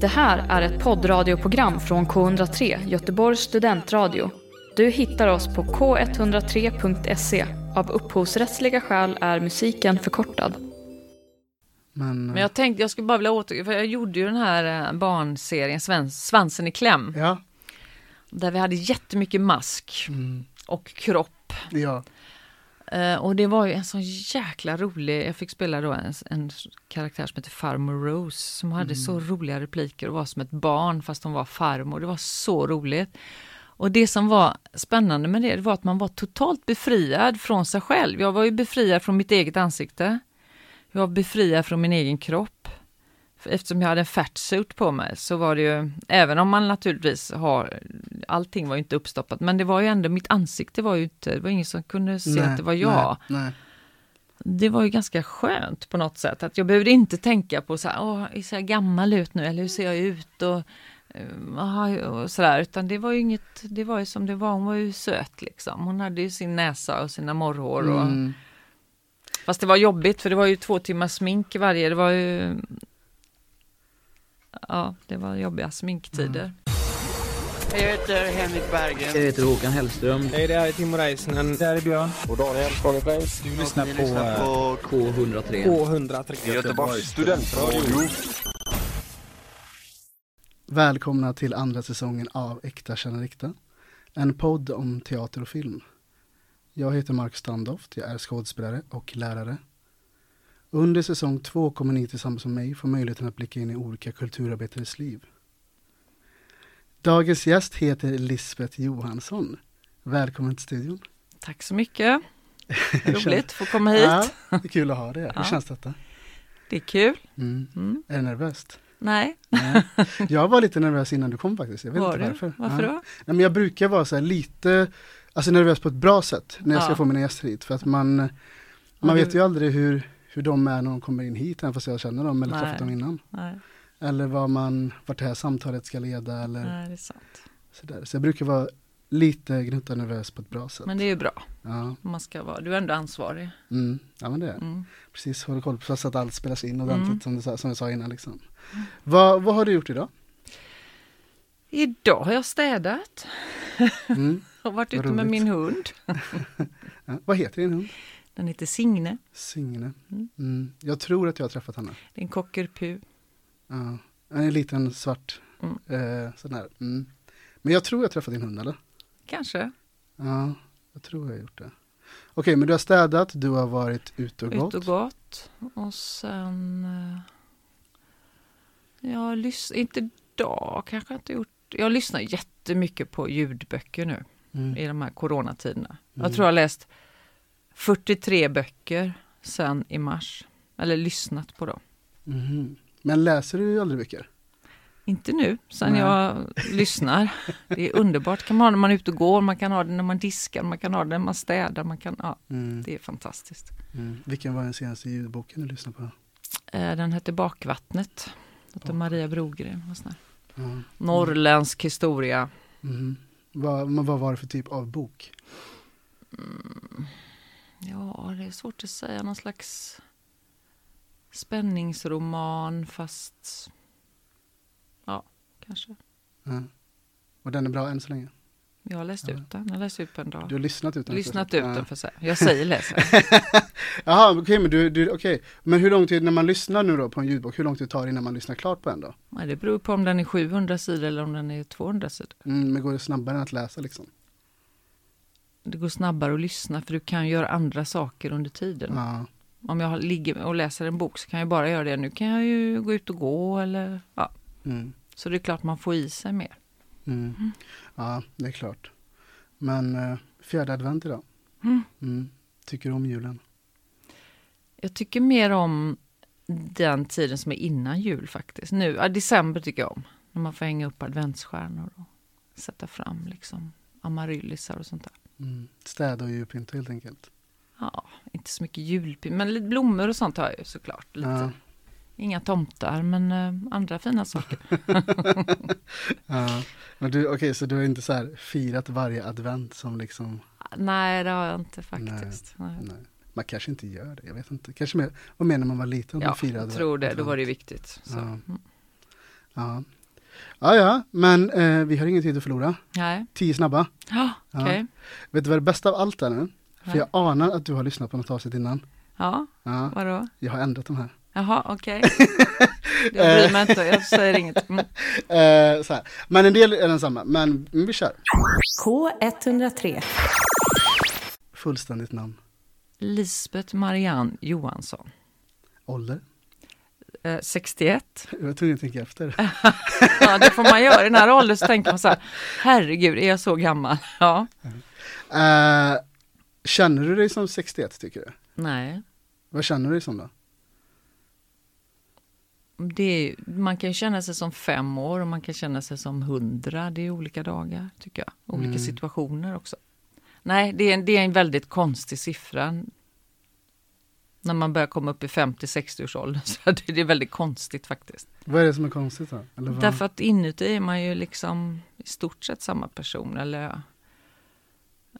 Det här är ett poddradioprogram från K103, Göteborgs studentradio. Du hittar oss på k103.se. Av upphovsrättsliga skäl är musiken förkortad. Men, Men jag tänkte, jag skulle bara vilja åter, för jag gjorde ju den här eh, barnserien Svansen i kläm. ja, Där vi hade jättemycket mask mm, och kropp. ja, Eh, och det var ju en sån jäkla rolig, jag fick spela då en, en karaktär som heter Farmor Rose som hade så roliga repliker och var som ett barn fast hon var farmor. Det var så roligt. Och det som var spännande med det, det var att man var totalt befriad från sig själv. Jag var ju befriad från mitt eget ansikte. Jag var befriad från min egen kropp. Eftersom jag hade en fatsuit på mig så var det ju, även om man naturligtvis har, allting var ju inte uppstoppat, men det var ju ändå, mitt ansikte var ju inte, det var ingen som kunde se att det var jag. Nej, nej. Det var ju ganska skönt på något sätt, att jag behövde inte tänka på så här, åh, ser jag gammal ut nu, eller hur ser jag ut? Och, eh, och sådär, utan det var ju inget, det var ju som det var, hon var ju söt liksom. Hon hade ju sin näsa och sina morrhår. Och, Mm, Fast det var jobbigt för det var ju två timmar smink varje, det var ju... Ja, det var jobbiga sminktider. Jag heter Henrik Berggren. Jag heter Håkan Hellström. Hej, det här är Timo Räisänen. Det här är Björn. Och Daniel. Freis. Du lyssnar på, eh, K103. K103. Göteborgs studentradio. Välkomna till andra säsongen av Äkta känner äkta. En podd om teater och film. Jag heter Mark Standoft, jag är skådespelare och lärare. Under säsong två kommer ni tillsammans med mig få möjligheten att blicka in i olika kulturarbetares liv. Dagens gäst heter Lisbeth Johansson. Välkommen till studion. Tack så mycket. Hur Roligt att få komma hit. Ja, det är kul att ha dig här. Hur Ja. känns detta? Det är kul. Mm. Mm. Är du nervöst? Nej, Nej. Jag var lite nervös innan du kom faktiskt. Jag vet var inte du? varför. Varför ja. då? Nej, men jag brukar vara så lite, alltså nervös på ett bra sätt när jag ska få mina gäster hit. För att man, man vet ju aldrig hur, hur de är när de kommer in hit, även fast jag känner dem eller Nej. träffat dem innan. Nej, Eller vad man, vart det här samtalet ska leda eller nej, det är sant. sådär. Så jag brukar vara lite gnutta nervös på ett bra sätt. Men det är ju bra. Ja, Man ska vara, du är ändå ansvarig. mm. ja men det är Mm. Precis, håller koll på så att allt spelas in ordentligt Mm. som, du, som jag sa innan liksom. Vad, vad har du gjort idag? Idag har jag städat Mm. och varit ute med min hund. Ja. Vad heter din hund? Den heter Signe. Signe. Mm. Mm. Jag tror att jag har träffat henne. Det är en cockerpu. Ja. En liten svart Mm. eh, sån här. Mm. Men jag tror jag träffat din hund eller? Kanske. Ja, jag tror jag har gjort det. Okej, men du har städat, du har varit ute och gått. Ut och gått. Och sen... eh, Jag lyssnar, inte idag kanske jag inte gjort. Jag lyssnar jättemycket på ljudböcker nu Mm. i de här coronatiderna. Mm. Jag tror jag har läst 43 böcker sen i mars. Eller lyssnat på dem. Mhm. Men läser du aldrig böcker? Inte nu, sen Nej. jag lyssnar. Det är underbart. kan man ha när man är ute och går, man kan ha det när man diskar, man kan ha det när man städar. Man kan, ja, Mm. det är fantastiskt. Mm. Vilken var den senaste ljudboken du lyssnade på? Eh, Den hette Bakvattnet. Det Bakvattnet. Maria Brogren. och sån här. Ja. Norrländsk historia. Mhm. Vad, vad var det för typ av bok? Ja, det är svårt att säga. Någon slags spänningsroman fast... Ja, kanske. Ja. Och den är bra än så länge? Jag har läst Ja. ut den. Jag har läst ut på en dag. Du har lyssnat ut den? Lyssnat ut den för sig. Jag säger läsa. Jaha, okej, men du, du, okej. Men hur lång tid, när man lyssnar nu då på en ljudbok, hur lång tid tar det innan man lyssnar klart på en då? Nej, det beror på om den är 700 sidor eller om den är 200 sidor. Mm, men går det snabbare än att läsa liksom? Det går snabbare att lyssna för du kan göra andra saker under tiden. Ja. Om jag ligger och läser en bok så kan jag bara göra det. Nu kan jag ju gå ut och gå eller ja. Mm. Så det är klart man får i sig mer. Mm. Ja, det är klart. Men eh, fjärde advent idag. Mm. Mm. Tycker du om julen? Jag tycker mer om den tiden som är innan jul faktiskt. Nu, ja, december tycker jag om. När man får hänga upp adventsstjärnor och sätta fram liksom amaryllisar och sånt där. Mm. Städa och julpynta helt enkelt. Ja, inte så mycket julpynt, men lite blommor och sånt har jag ju såklart. Lite. Ja. Inga tomtar, men eh, andra fina saker. Ja. Men du, okej, så du har inte så här firat varje advent som liksom, Nej, det har jag inte faktiskt. Nej. nej. Man kanske inte gör det, jag vet inte. Kanske mer, vad mer när man var liten? Ja, man firade jag tror det. Då advent. var det viktigt. Så. Ja. mm. Ja. Ja, ja, men eh, vi har ingen tid att förlora. Nej. Tio snabba. Ja, okej. Vet du vad det bästa av allt är nu? För jag anar att du har lyssnat på något avsnitt innan. Ja, Ja, vadå? jag har ändrat de här. Jaha, okej. Jag bryr mig inte, jag säger inget. Mm. Eh, så här. Men en del är densamma, men vi kör. K103. Fullständigt namn. Lisbeth Marianne Johansson. Ålder? Eh, 61. Jag var tvungen att tänka efter. Ja, det får man göra. I den här åldern så tänker man så här, herregud, är jag så gammal? Ja. Eh, känner du dig som 61 tycker du? Nej, Vad känner du dig som då? det är, man kan känna sig som fem år och man kan känna sig som hundra. Det är olika dagar, tycker jag. Olika Mm. situationer också. Nej, det är, en, det är en väldigt konstig siffra. När man börjar komma upp i 50-60 års ålder. Så det är väldigt konstigt faktiskt. Vad är det som är konstigt då? Därför att inuti är man ju liksom i stort sett samma person. Eller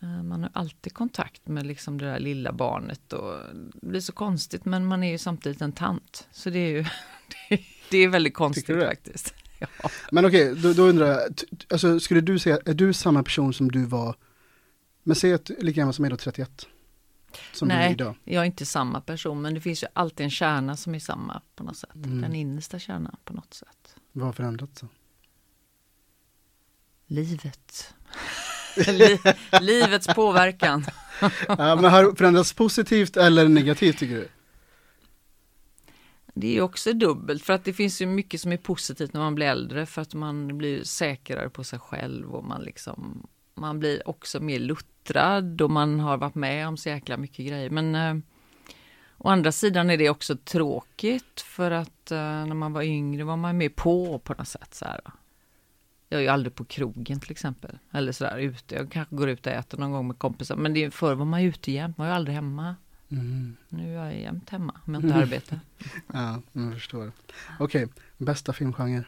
eh, man har alltid kontakt med liksom det där lilla barnet. Och det blir så konstigt men man är ju samtidigt en tant. Så det är ju det, är väldigt konstigt faktiskt. Ja. Men okej, då, då undrar jag, alltså skulle du säga, är du samma person som du var, men säg att lika gammal som mig då, 31? Som du är Nej, idag. jag är inte samma person men det finns ju alltid en kärna som är samma på något sätt. Mm. Den innersta kärnan på något sätt. Vad har förändrats? Livet. Li, livets påverkan. ja, men har det förändrats positivt eller negativt tycker du? Det är också dubbelt för att det finns ju mycket som är positivt när man blir äldre för att man blir säkrare på sig själv och man liksom man blir också mer luttrad och man har varit med om så jäkla mycket grejer. Men eh, å andra sidan är det också tråkigt för att eh, när man var yngre var man mer på på något sätt. Så här. Jag är ju aldrig på krogen till exempel. Eller sådär ute. Jag kanske går ut och äter någon gång med kompisar. Men det är, förr var man ju ute jämt. Man var ju aldrig hemma. Mm. Nu är jag jämt hemma om jag inte arbetar. Ja, jag förstår. Okej, bästa filmgenre?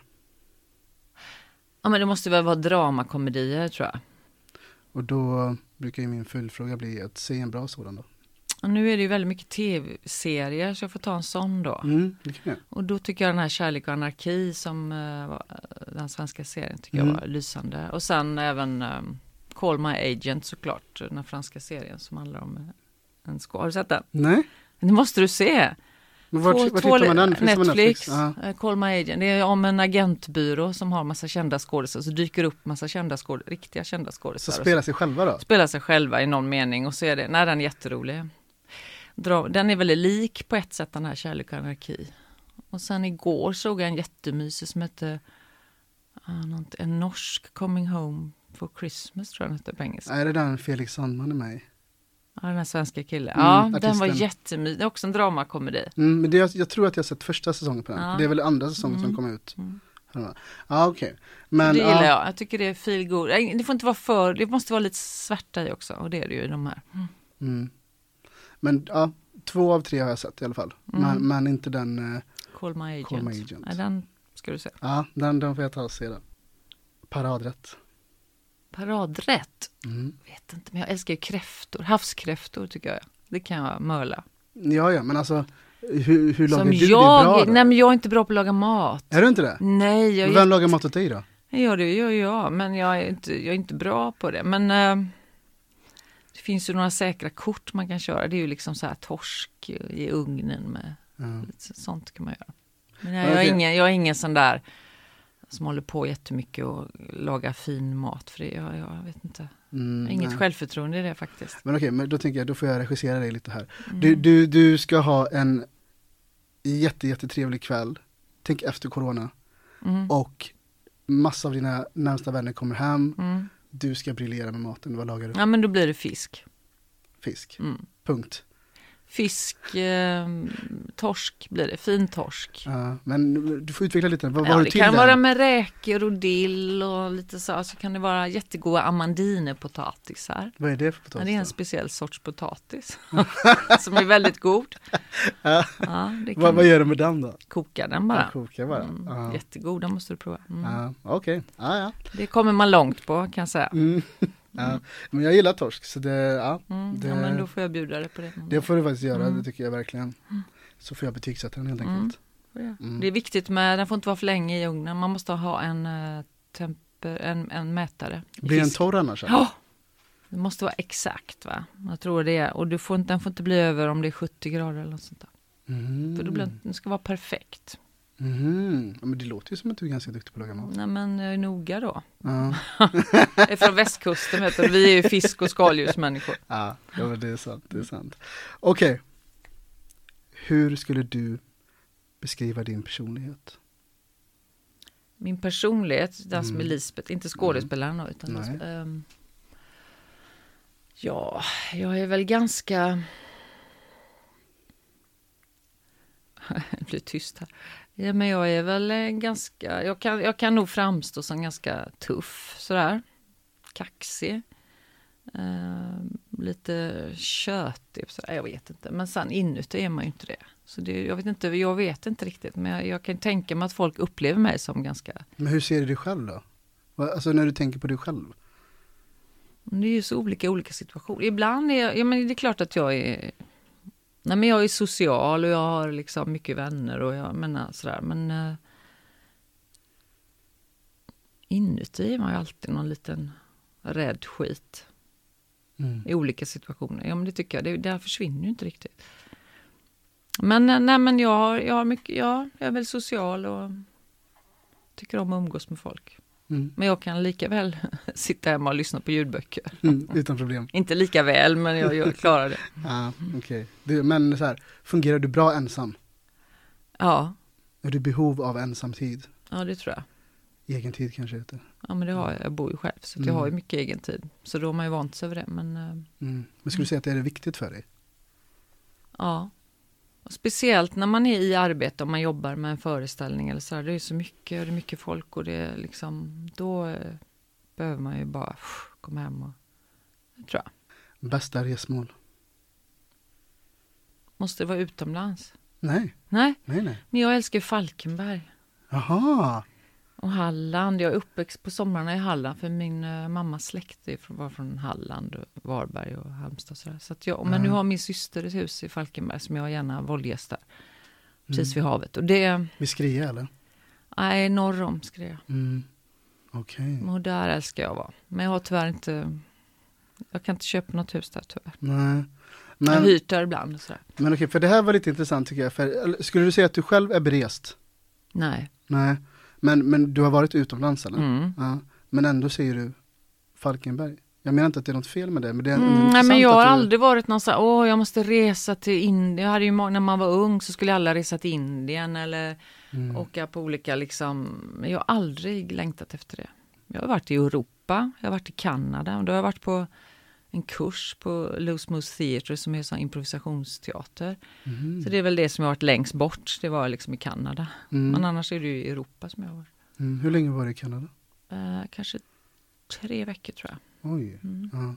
Ja men det måste väl vara dramakomedier tror jag. Och då brukar ju min följdfråga bli att säga en bra sådan då. Och nu är det ju väldigt mycket tv-serier så jag får ta en sån då. Mm. Och då tycker jag den här Kärlek och anarki som uh, var, den svenska serien tycker Mm. jag var lysande. Och sen även um, Call My Agent såklart, den franska serien som handlar om en skå- Har du sett den? Nej, Det måste du se! Men vart, Två- vart två- man den? På Netflix, Ja. eh, Call My Agent. Det är om en agentbyrå som har massa kända skådespelare. Så dyker upp massa kända skåd, riktiga kända Så skådespelare. spela sig själva då? spelar sig själva i någon mening och så är det, nej den är jätterolig. Den är väldigt lik på ett sätt den här Kärlek och anarki. Och sen igår såg jag en jättemysig som hette en norsk Coming Home for Christmas tror jag den hette på engelska. Är det den Felix Sandman är med i? Ja, den här svenska killen. Mm, Ja, den var artisten. jättemysig. Det är också en dramakomedi. Mm, men det, jag, jag tror att jag sett första säsongen på den. Ja. Det är väl andra säsongen som Mm. kom ut. Mm. Ja, ah, okej. Men, det gillar ja, jag. Jag tycker det är feel good. Nej, Det får inte vara för, det måste vara lite svärta i också. Och det är det ju i de här. Mm. Men ja, två av tre har jag sett i alla fall. Men, men inte den, eh, Call My Agent. Call My Agent. Nej, den ska du se. ja, den, den får jag ta och se då. Paradrätt. Paradrätt. Mm. vet inte, men jag älskar ju kräftor. Havskräftor tycker jag. Det kan jag möla. Ja, ja, men alltså hur, hur lagar Som du det jag, bra då? nej men jag är inte bra på att laga mat. Är du inte det? Nej, jag Vem lagar mat åt dig då? ja, det gör jag, men jag är inte, jag är inte bra på det. Men eh, det finns ju några säkra kort man kan köra. Det är ju liksom så här torsk i ugnen med lite sånt kan man göra. Men jag, Ja, jag, är ingen, jag är ingen sån där som håller på jättemycket och lagar fin mat. För det, jag, jag vet inte. Mm, inget nej. självförtroende i det faktiskt. Men okej, men då tänker jag, då får jag regissera dig lite här. Mm. Du, du, du ska ha en jätte, jättetrevlig kväll, tänk efter corona, Mm. och massa av dina närmsta vänner kommer hem, Mm. du ska briljera med maten, vad lagar du? Ja men då blir det fisk. Fisk, Mm. punkt. Fisk, eh, torsk blir det, fin torsk. Ja, men du får utveckla lite, vad, vad Ja, du det till kan där? vara med räkor och dill och lite så. Så kan det vara jättegoda amandinepotatisar. Vad är det för Ja, potatis? det är en då? speciell sorts potatis som är väldigt god. Ja. Ja, det vad, vad gör du med den då? koka den bara. Koka bara? Mm, Ja. Jättegoda måste du prova. Mm. Ja, Okej, ja, ja. Det kommer man långt på kan jag säga. Mm. Ja. Men jag gillar torsk, så det, ja, Mm, det, ja, men då får jag bjuda dig på det. det får du faktiskt göra, Mm. det tycker jag verkligen. Så får jag betygsätta den helt Mm. enkelt. det. Mm. det är viktigt med, den får inte vara för länge i ugnen. Man måste ha en, eh, temper, en, en mätare. Blir den torr annars? Ja, det måste vara exakt va. Jag tror det är. Och du får, inte- den får inte bli över om det är 70 grader eller något sånt där. Mm. För då blir den, den ska vara perfekt. Ja, men det låter ju som att du är ganska duktig på att laga mat. Nej men jag är noga då. Ja, Jag är från västkusten vet du. Vi är ju fisk och skaldjursmänniskor. ja, ja men det är sant. Det är sant. Okej. Hur skulle du beskriva din personlighet? Min personlighet, den som är Mm. Lisbeth, inte skådespelaren då, utan Nej. Ehm, Ja, jag är väl ganska... det blir tyst här. Ja, men jag är väl en ganska... Jag kan, jag kan nog framstå som ganska tuff sådär. Kaxig. Ehm, lite tjötig. Sådär. Jag vet inte. Men sen inuti är man ju inte det. Så det, jag, vet inte, jag vet inte riktigt. Men jag, jag kan tänka mig att folk upplever mig som ganska Men hur ser du dig själv då? Alltså när du tänker på dig själv? Det är ju så olika olika situationer. Ibland är jag, ja men det är klart att jag är, nej men jag är social och jag har liksom mycket vänner och jag menar sådär men eh, inuti är man ju alltid någon liten rädd skit Mm. i olika situationer. Ja men det tycker jag, det, det här försvinner ju inte riktigt. Men eh, nej men jag har, jag har mycket, ja, jag är väl social och tycker om att umgås med folk. Mm. Men jag kan lika väl sitta hemma och lyssna på ljudböcker. Mm. Utan problem. Inte lika väl, men jag, jag klarar det. Ja, okej. Du, Men så här, fungerar du bra ensam? Ja, Är du behov av ensam tid? ja det tror jag. Egen tid kanske heter. Ja, men det har jag. Jag bor ju själv, så Mm. jag har ju mycket egen tid. Så då har man ju vant sig över det. Men eh, Mm. Men skulle du säga att det är viktigt för dig? ja, och speciellt när man är i arbete och man jobbar med en föreställning eller så här. Det är så mycket, det är mycket folk och det är liksom, då eh, behöver man ju bara pff, komma hem och, tror jag. Bästa resmål? Måste det vara utomlands? Nej, Nej, nej, nej. men jag älskar Falkenberg. Jaha, Och Halland, jag är uppväxt på somrarna i Halland för min uh, mammas släkt var från Halland, Varberg och Halmstad. och Så, där. så att jag, Men nu har min syster ett hus i Falkenberg som jag gärna våldgästar. Precis Mm. vid havet. Och det, vid Skria eller? nej, norr om skrev jag. Mm. Okej, Och där älskar jag att vara. Men jag har tyvärr inte, jag kan inte köpa något hus där tyvärr. nej. jag har Men, hyrt där ibland och sådär. men okej, för det här var lite intressant tycker jag. För, skulle du säga att du själv är berest? Nej. Nej, men, men du har varit utomlands eller? Mm. Ja. Men ändå säger du Falkenberg. Jag menar inte att det är något fel med det, men det är Mm, nej men jag har du... aldrig varit någon så här, åh jag måste resa till Indien. Jag hade ju, när man var ung så skulle alla resa till Indien eller Mm. åka på olika liksom, men jag har aldrig längtat efter det. Jag har varit i Europa, jag har varit i Kanada och då har jag varit på en kurs på Loose Moose Theatre som är sån improvisationsteater. Mhm. Så det är väl det som jag varit längst bort, det var liksom i Kanada. Mm. Men annars är det ju i Europa som jag varit. Mm. Hur länge var du i Kanada? Eh, kanske tre veckor tror jag. Oj. Mm. Ja.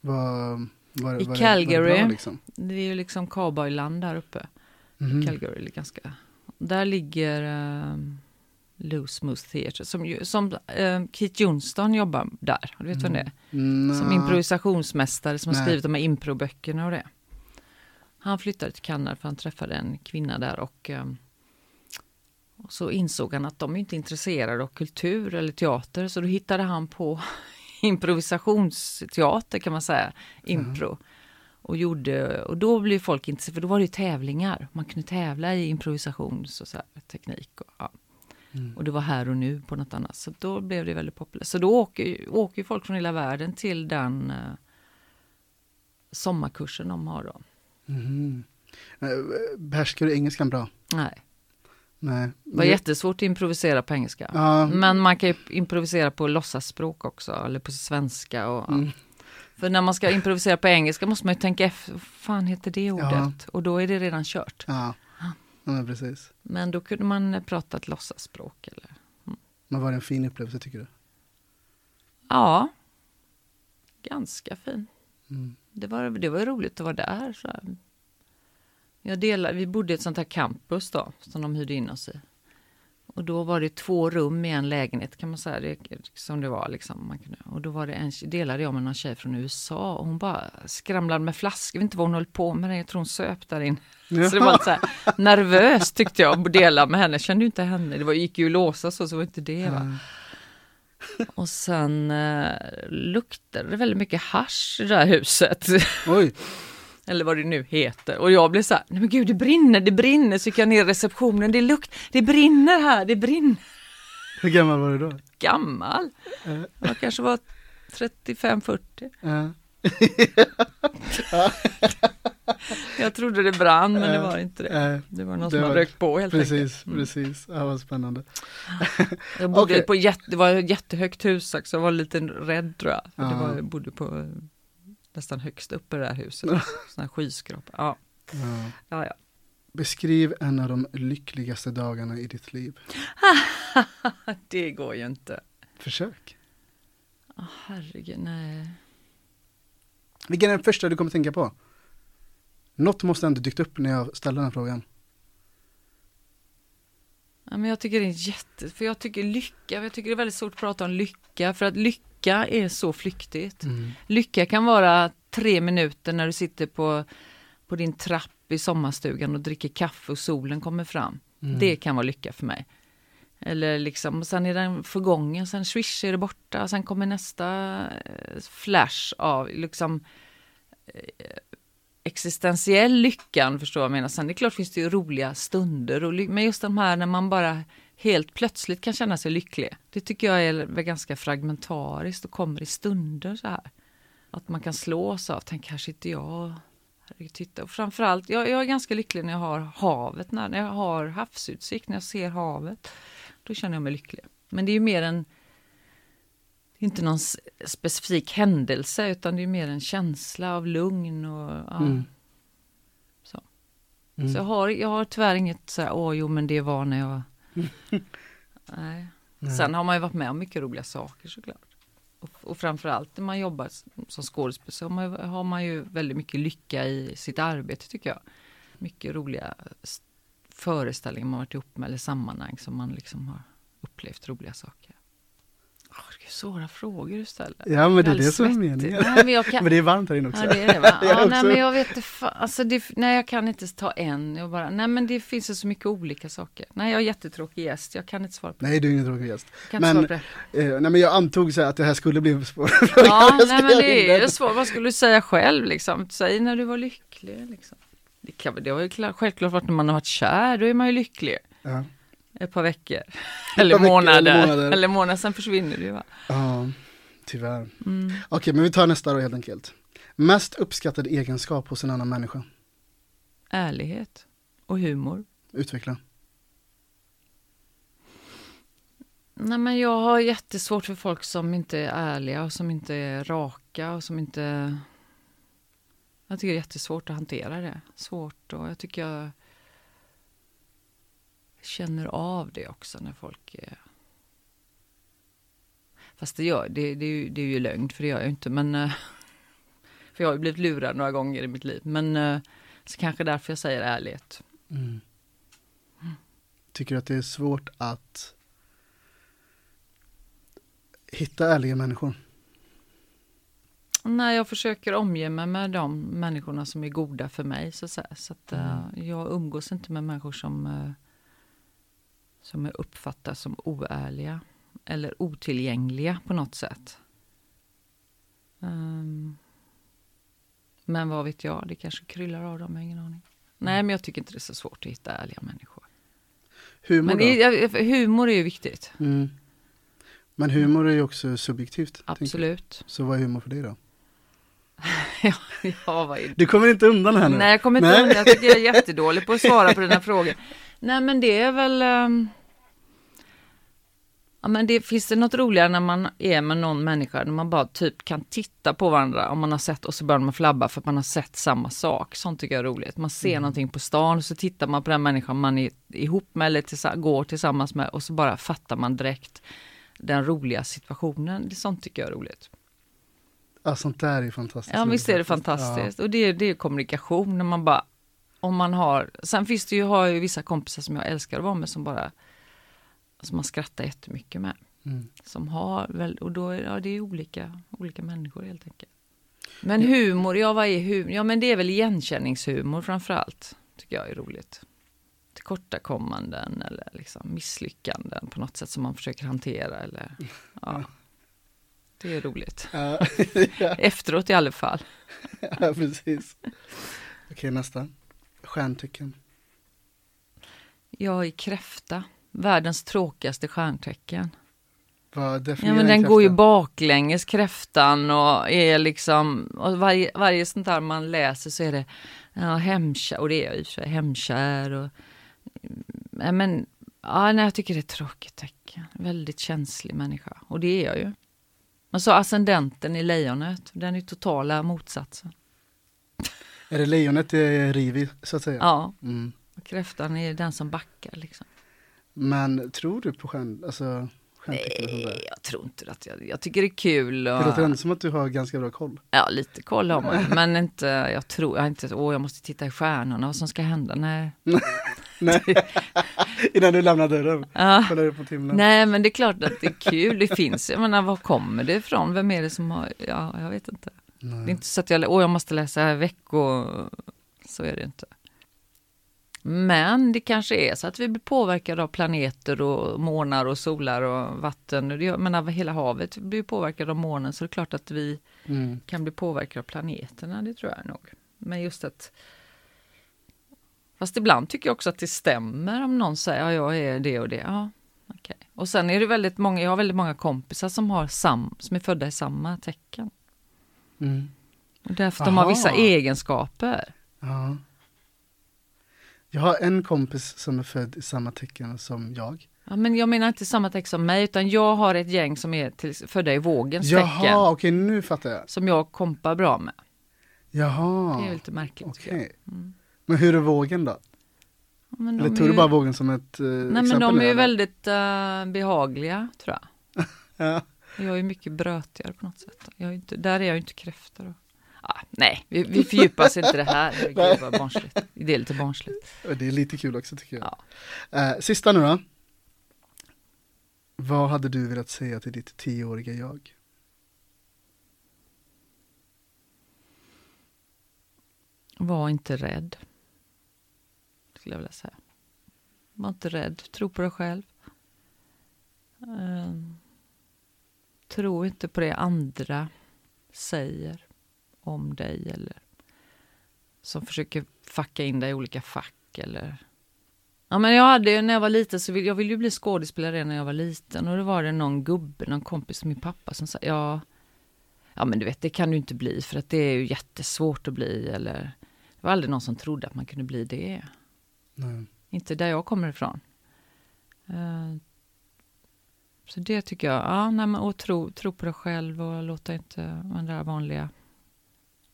Var, var, I var Calgary. Det, var det bra, liksom? Det är ju liksom cowboyland där uppe. Mhm. Calgary är ganska. Där ligger um, Loose Moose Theatre som, ju- som uh, Keith Johnston jobbar där. Du vet vem det är? Mm, Som improvisationsmästare som har Nej. skrivit de här improböckerna och det. Han flyttade till Kanada för han träffade en kvinna där och, ehm, och så insåg han att de är inte intresserade av kultur eller teater så då hittade han på improvisationsteater kan man säga, impro. Och, gjorde, och då blev folk intresserade, för då var det ju tävlingar. Man kunde tävla i improvisations och så här, teknik. Och, ja. Mm. och det var här och nu på något annat. Så då blev det väldigt populärt. Så då åker, åker folk från hela världen till den eh, sommarkursen de har då. Eh, Behärskar du engelskan bra? Nej, Nej. det var jättesvårt att improvisera på engelska. Ja, Men man kan ju improvisera på låtsasspråk också, eller på svenska. Och. Mm. För när man ska improvisera på engelska måste man ju tänka efter, vad fan heter det ordet? Ja. Och då är det redan kört. ja. Ja men precis. Men då kunde man prata ett låtsasspråk. Eller? Men var det en fin upplevelse tycker du? Ja, ganska fin. Mm. Det var, det var roligt att vara där. Så. Jag delade, vi bodde i ett sånt här campus då, som de hyrde in oss i. Och då var det två rum i en lägenhet kan man säga, det, som det var liksom. Man kunde, och då var det en, delade jag med någon tjej från USA och hon bara skramlade med flaskor, jag vet inte vad hon höll på med, jag tror hon söp där in. Ja. Så det var lite så här nervöst tyckte jag att dela med henne, jag kände ju inte henne, det var, gick ju att låsa så, så var inte det. Va? Och sen eh, luktade det väldigt mycket hasch i det här huset. Oj, Eller vad det nu heter. Och jag blev så här, nej men gud det brinner, det brinner. Så gick jag ner i receptionen, det lukt, det brinner här, det brinner. hur gammal var du då? Gammal. Eh. Jag kanske var 35-40. Ja. Jag trodde det brann men det var inte det. Eh, Det var någon det som var- hade rökt på helt Precis, enkelt. Mm. precis. Ja, vad spännande. Jag bodde Okej. på jätte, det var ett jättehögt hus också, jag var lite rädd tror jag. För det var, jag bodde på eh, nästan högst upp i det här huset. Här skyskrapa. Ja, Ja. ja, ja. Beskriv en av de lyckligaste dagarna i ditt liv. Det går ju inte. Försök. Åh, herregud, nej. Vilken är den första du kommer tänka på? Något måste ändå dykt upp när jag ställer den här frågan. Ja, men jag tycker det är jätte, för jag tycker lycka, jag tycker det är väldigt svårt att prata om lycka, för att lycka är så flyktigt. Lycka kan vara tre minuter när du sitter på, på din trapp i sommarstugan och dricker kaffe och solen kommer fram. Mm. Det kan vara lycka för mig. Eller liksom, och sen är den förgången, sen swish är det borta, sen kommer nästa eh, flash av liksom eh, existentiell lyckan, förstår jag vad jag menar. Sen det är klart finns det ju roliga stunder, och, ly- men just de här när man bara helt plötsligt kan känna sig lycklig. Det tycker jag är väl ganska fragmentariskt och kommer i stunder så här. Att man kan slås av, tänk kanske inte jag. och titta. Och framförallt, jag, jag är ganska lycklig när jag har havet, när, när jag har havsutsikt, när jag ser havet. Då känner jag mig lycklig. Men det är ju mer en, inte någon specifik händelse, utan det är mer en känsla av lugn och ja. Mm. Så. Mm. Så jag har, jag har tyvärr inget så här, åh jo men det var när jag... Nej. Nej. Sen har man ju varit med om mycket roliga saker såklart. Och, och framförallt när man jobbar som skådespelare så har man, ju- har man ju väldigt mycket lycka i sitt arbete tycker jag. Mycket roliga föreställningar man varit ihop med eller sammanhang som man liksom har upplevt roliga saker. Svåra frågor du ställer. Ja men det är det som är meningen. Nej, men kan, Men det är varmt här inne också. Ja, det är det va? Ja, nej, men jag vet inte, alltså det, nej, jag kan inte ta en. Jag bara, nej, men det finns ju så mycket olika saker. Nej, jag är jättetråkig gäst. Jag kan inte svara på det. Nej du är ingen tråkig gäst. Jag kan men- svara på det. Eh, nej men jag antog så här att det här skulle bli en svår Ja, Jag nej, men det är svårt. Vad skulle du säga själv liksom? Säg när du var lycklig liksom. Det, kan, det har ju klart, självklart varit när man har varit kär, då är man ju lycklig. Ja. Ett par veckor. Eller, veckor, månader. eller eller månader. månader. sen försvinner ju va. ja, tyvärr. Mm. Okej men vi tar nästa då helt enkelt. Mest uppskattad egenskap hos en annan människa? Ärlighet och humor. Utveckla. Nej men jag har jättesvårt för folk som inte är ärliga och som inte är raka och som inte... Jag tycker det är jättesvårt att hantera det. Svårt och jag tycker jag känner av det också när folk är... Fast det gör det, det, är ju, det är ju lögn för det gör jag ju inte men... eh, För jag har ju blivit lurad några gånger i mitt liv men eh, så kanske därför jag säger ärlighet. Mm. Tycker du att det är svårt att hitta ärliga människor? Nej, jag försöker omge mig med de människorna som är goda för mig. Så, så att, eh, jag umgås inte med människor som, som jag uppfattar som oärliga eller otillgängliga på något sätt. Ehm, men vad vet jag, det kanske kryllar av dem, jag har ingen aning. Nej, men jag tycker inte det är så svårt att hitta ärliga människor. Humor Men det, är- humor är ju viktigt, Mm. Men humor är ju också subjektivt. absolut. Så vad är humor för dig då? ja, ja, vad är det? Du kommer inte undan här nu. Nej, jag kommer inte Nej. undan. Jag tycker jag är jättedålig på att svara på den här frågan. Nej, men det är väl... ehm, Ja, men det, finns det något roligare när man är med någon människa, när man bara typ kan titta på varandra om man har sett och så börjar man flabba för att man har sett samma sak. Sånt tycker jag är roligt. Man ser någonting på stan och så tittar man på den människan man är ihop med eller tillsa- går tillsammans med och så bara fattar man direkt den roliga situationen. Det, sånt tycker jag är roligt. Ja, sånt där är fantastiskt. Ja, visst är det fantastiskt. Och det är, det är kommunikation när man bara, om man har, sen finns det ju, har ju vissa kompisar som jag älskar att vara med som bara, som man skrattar jättemycket med. Mm. Som har väl, och då är ja, det är olika, olika människor helt enkelt. Men humor, ja vad är humor? Ja men det är väl igenkänningshumor framför allt. Tycker jag är roligt. Tillkortakommanden eller liksom misslyckanden på något sätt som man försöker hantera eller ja. Det är roligt. Ja, ja, Efteråt i alla fall. ja, precis. Okej, nästa. Stjärntecken. Jag är kräfta. Världens tråkigaste stjärntecken. Vad Ja men en den går ju baklänges kräftan och är liksom, och varje, varje sånt där man läser så är det ja, hemkär, och det är jag i och för sig, hemkär och ja, men ja, nej, jag tycker det är ett tråkigt tecken. Väldigt känslig människa och det är jag ju. Men så ascendenten i lejonet, den är totala motsatsen. Är det lejonet är riv så att säga? Ja, Mm. och kräftan är den som backar liksom. Men tror du på stjärn, alltså? Nej, jag tror inte att jag, jag tycker det är kul. Och, Det låter ändå som att du har ganska bra koll. Ja, lite koll har man men inte, jag tror, jag inte, åh jag måste titta i stjärnorna, vad som ska hända, nej. Nej. Innan du lämnar dörren. Ja. Kollar du på timmen. Nej, men det är klart att det är kul, det finns, jag menar, var kommer det ifrån, vem är det som har, ja, jag vet inte. Det är inte så att jag, åh jag måste läsa veckor, så är det inte. Men det kanske är så att vi blir påverkade av planeter och månar och solar och vatten. Jag menar, hela havet blir påverkade av månen, så det är klart att vi Mm. kan bli påverkade av planeterna, det tror jag nog. Men just att... Fast ibland tycker jag också att det stämmer om någon säger ja, jag är det och det. Ja, okej. Och sen är det väldigt många, jag har väldigt många kompisar som, har sam, som är födda i samma tecken. Mm. Och därför de har Aha. vissa egenskaper. Ja. Jag har en kompis som är född i samma tecken som jag. Ja, men jag menar inte samma tecken som mig, utan jag har ett gäng som är till, födda i vågens Jaha, tecken. okej nu fattar jag. Som jag kompar bra med. Jaha, Det är lite märkligt. jag. Mm. Men hur är vågen då? Ja, Eller tog du bara vågen som ett uh, Nej men de är ju väldigt eh, behagliga tror jag. Ja. Jag är mycket brötigare på något sätt. Jag är inte, där är jag ju inte kräfta då. Ah, nej, vi, vi fördjupar oss inte det här. Herregud, vad barnsligt. Det är lite barnsligt. Det är lite kul också tycker jag. Ja. Eh, sista nu då. Vad hade du velat säga till ditt tioåriga jag? Var inte rädd. Skulle jag vilja säga. Var inte rädd, tro på dig själv. Ehm, tro inte på det andra säger om dig eller som försöker facka in dig i olika fack eller Ja men jag hade när jag var liten så vill jag ville ju bli skådespelare när jag var liten och då var det någon gubbe, någon kompis till min pappa som sa ja Ja men du vet det kan du inte bli för att det är ju jättesvårt att bli eller Det var aldrig någon som trodde att man kunde bli det. Nej. Inte där jag kommer ifrån. Så det tycker jag, ja, nej, men, och tro, tro på dig själv och låta inte den där vanliga...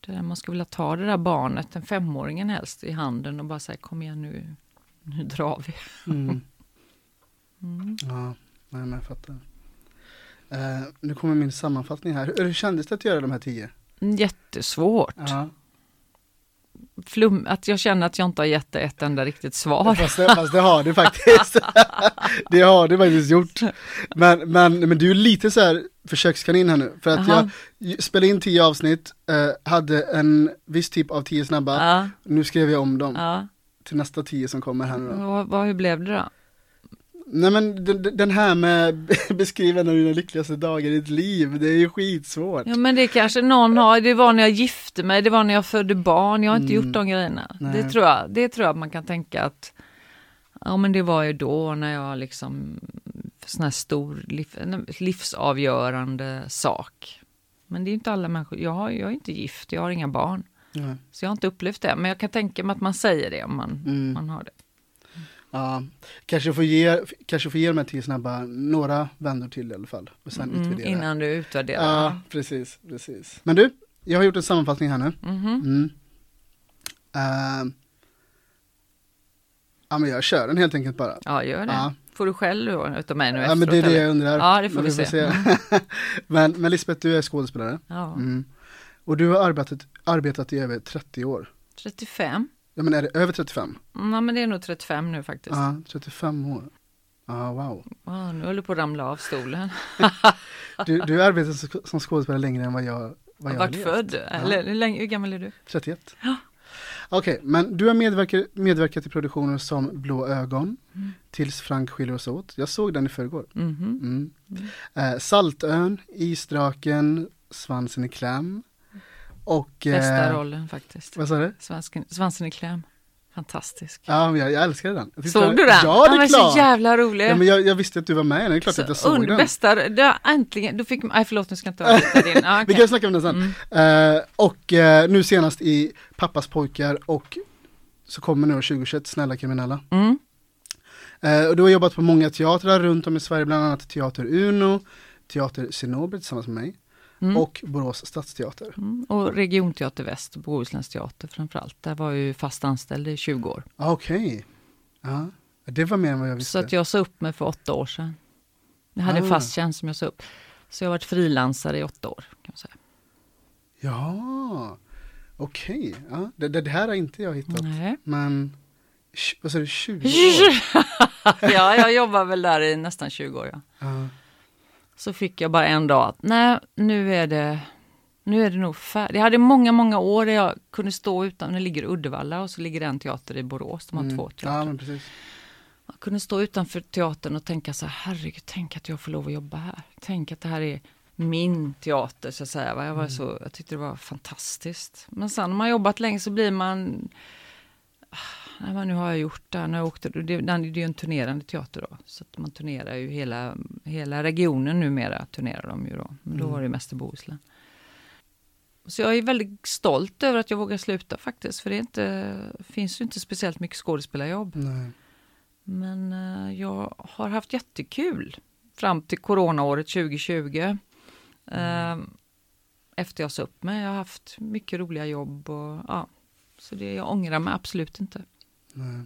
Det där, man skulle vilja ta det där barnet, den femåringen helst, i handen och bara säga kom igen nu, nu drar vi. Mm. Mm. Ja, nej, men jag fattar. Eh, nu kommer min sammanfattning här. Hur, hur kändes det att göra de här tio? Jättesvårt. Ja. Flum, att jag känner att jag inte har gett dig ett enda riktigt svar. Fast, det, fast det har du faktiskt. det har du faktiskt gjort. Men, men, men du är lite så här försökskanin här nu. För att Jaha. jag spelade in tio avsnitt, eh, hade en viss typ av tio snabba. Ja, Nu skrev jag om dem ja. till nästa tio som kommer här nu då. Vad, vad, hur blev det då? Nej men den, här med beskriva dina lyckligaste dagar i ditt liv, det är ju skitsvårt. Ja men det kanske någon har, det var när jag gifte mig, det var när jag födde barn, jag har inte Mm. gjort de grejerna. Nej. Det tror, jag, det tror jag man kan tänka att, ja men det var ju då när jag liksom, sån här stor liv, en livsavgörande sak. Men det är ju inte alla människor, jag, har, jag är inte gift, jag har inga barn. Ja. Så jag har inte upplevt det, men jag kan tänka mig att man säger det om man, Mm. man har det. Ja, kanske får ge, kanske får ge de här tio snabba några vändor till i alla fall. Och sen Mm, utvärdera. innan du utvärderar. Ja, precis, precis. Men du, jag har gjort en sammanfattning här nu. Mhm. Mm. Ehm. ja men jag kör den helt enkelt bara. Ja, gör det. Ja. Får du själv då, utav mig nu Ja men det är efteråt, det jag undrar. Ja, det får Men vi se. men, men Lisbeth, du är skådespelare. Ja. Mm. Och du har arbetat, arbetat i över 30 år. 35? Ja men är det över 35? Mm, Ja, men det är nog 35 nu faktiskt. Ja, 35 år. Ja, wow. Wow, nu håller du på att ramla av stolen. Du, du arbetar som- skådespelare längre än vad jag, vad Har jag varit levt. född. Eller hur, länge, hur gammal är du? 31. Okej, men du har medverkat, medverkat i produktioner som Blå ögon, Mm. Tills Frank skiljer oss åt. Jag såg den i förrgår. Mhm. Mm. Eh, Saltön, Isdraken, Svansen i kläm. Och... Bästa eh, rollen faktiskt. Vad sa du? Svansken, svansen i kläm. Fantastisk. Ja, jag, jag älskade den. Jag Såg du den? Ja, det är var klart! så jävla rolig. Ja, men jag, jag visste att du var med, det är klart att jag såg und- den. Bästa, det, äntligen, då fick nej förlåt nu ska jag inte avbryta din. Ah, Vi kan snacka om den sen. Mm. Eh, och eh, nu senast i Pappas pojkar och så kommer nu 2021 Snälla kriminella. Mm. Eh, och du har jobbat på många teatrar runt om i Sverige, bland annat Teater Uno, Teater Cinnober tillsammans med mig Mm. och Borås stadsteater. Mm. Och Regionteater Väst, Bohusläns teater framförallt. Där var jag ju fast anställd i 20 år. Ah, Okej, ja. det var mer än vad jag visste. Så att jag sa upp mig för åtta år sedan. Jag hade en Ah. fast tjänst som jag sa upp. Så jag har varit frilansare i åtta år. kan man säga. Ja, okej. Ja, det, det, här har inte jag hittat. Nej. Men, vad sa du, 20 år? ja, jag jobbar väl där i nästan 20 år. Ja. Ja. Så fick jag bara en dag att nej, nu är det, nu är det nog färdigt. Jag hade många, många år där jag kunde stå utan, det ligger Uddevalla och så ligger det en teater i Borås, de har Mm. två teatrar. Ja. Jag kunde stå utanför teatern och tänka så här, herregud, tänk att jag får lov att jobba här. Tänk att det här är min teater så att säga. Jag, var så, jag tyckte det var fantastiskt. Men sen när man jobbat länge så blir man, nej, men nu har jag gjort det, nu har jag åkt, det, det, är ju en turnerande teater då. Så att man turnerar ju hela, hela regionen numera, turnerar de ju då. Men då Mm. var det mest i Bohuslän. Så jag är väldigt stolt över att jag vågar sluta faktiskt, för det inte, finns ju inte speciellt mycket skådespelarjobb. Nej. Men eh, jag har haft jättekul fram till coronaåret 2020. Eh, efter jag sa upp mig. Jag har haft mycket roliga jobb och ja. Så det, jag ångrar mig absolut inte. Nej.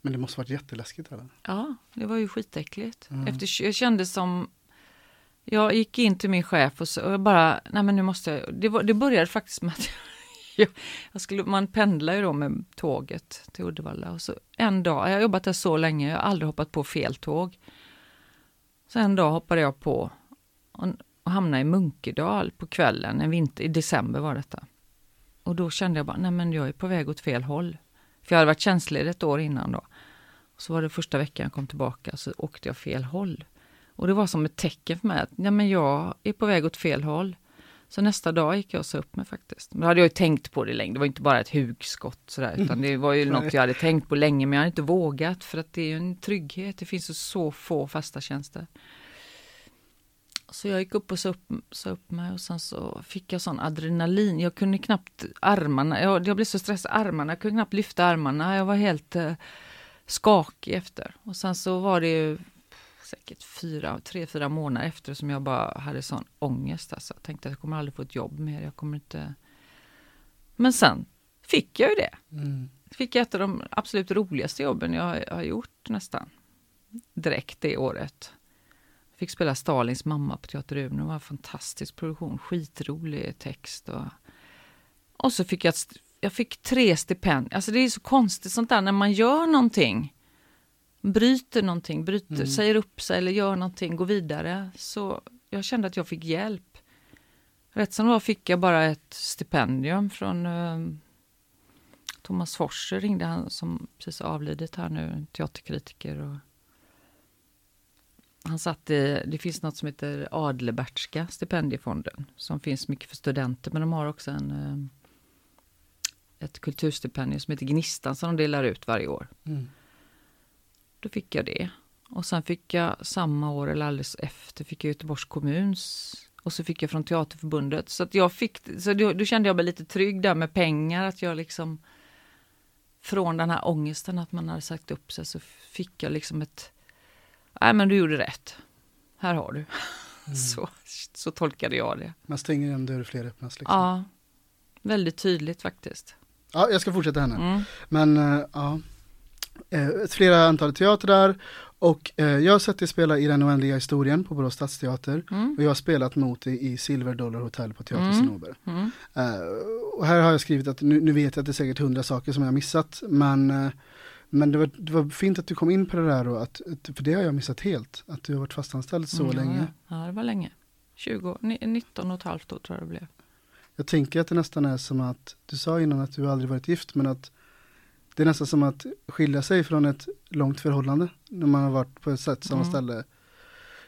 Men det måste varit jätteläskigt eller? Ja, det var ju skitäckligt. Mm. Efter, jag kände som jag gick in till min chef och, så, och jag bara, nej men nu måste jag, det, var, det började faktiskt med att jag, jag skulle, man pendlar ju då med tåget till Uddevalla och så en dag, jag har jobbat där så länge, jag har aldrig hoppat på fel tåg. Så en dag hoppade jag på och, och hamnade i Munkedal på kvällen, en vinter, i december var detta. Och då kände jag bara, nej men jag är på väg åt fel håll. För jag hade varit tjänstledig ett år innan då. Så var det första veckan jag kom tillbaka så åkte jag fel håll. Och det var som ett tecken för mig att ja, men jag är på väg åt fel håll. Så nästa dag gick jag och sa upp mig faktiskt. Men då hade jag ju tänkt på det länge. Det var inte bara ett hugskott sådär, utan det var ju något jag hade tänkt på länge, men jag hade inte vågat för att det är ju en trygghet. Det finns ju så få fasta tjänster. Så jag gick upp och sa upp, sa upp mig och sen så fick jag sån adrenalin. Jag kunde knappt armarna, jag, jag blev så stressad armarna, jag kunde knappt lyfta armarna. Jag var helt eh, skakig efter. Och sen så var det ju säkert fyra, tre, fyra månader efter som jag bara hade sån ångest. Alltså. Jag tänkte att jag kommer aldrig få ett jobb mer. Jag kommer inte... Men sen fick jag ju det. Mm. Fick jag ett av de absolut roligaste jobben jag har gjort nästan. Direkt det året. Fick spela Stalins mamma på Teater Umeå. Det var en fantastisk produktion. Skitrolig text. Och, och så fick jag, jag fick tre stipendier. Alltså det är så konstigt sånt där när man gör någonting. Bryter någonting, bryter, Mm. säger upp sig eller gör någonting, går vidare. Så jag kände att jag fick hjälp. Rätt som var fick jag bara ett stipendium från eh, Thomas Forser ringde han som precis avlidit här nu, teaterkritiker. Och han satt i, det finns något som heter Adlerbertska stipendiefonden som finns mycket för studenter men de har också en, eh, ett kulturstipendium som heter Gnistan som de delar ut varje år. Mm. Då fick jag det. Och sen fick jag samma år eller alldeles efter fick jag Göteborgs kommuns och så fick jag från Teaterförbundet. Så att jag fick, så då, då kände jag mig lite trygg där med pengar att jag liksom från den här ångesten att man hade sagt upp sig så fick jag liksom ett Nej men du gjorde rätt. Här har du. Så, så tolkade jag det. Man stänger en dörr, fler öppnas liksom. Ja, väldigt tydligt faktiskt. Ja, jag ska fortsätta henne. Mm. Men eh, ja, Eh, flera antal teatrar och eh, jag har sett dig spela i Den oändliga historien på Borås stadsteater Mm. och jag har spelat mot dig i Silver Dollar Hotel på Teater Mm. Cinnober. Mm. Eh, och här har jag skrivit att nu, nu vet jag att det är säkert hundra saker som jag har missat men Men det var, det var fint att du kom in på det där och att, för det har jag missat helt. Att du har varit fastanställd så Mm, länge. Ja, det var länge. 20, ni- 19 och ett halvt år tror jag det blev. Jag tänker att det nästan är som att, du sa innan att du aldrig varit gift, men att det är nästan som att skilja sig från ett långt förhållande. När man har varit på ett sätt, samma Mm. ställe.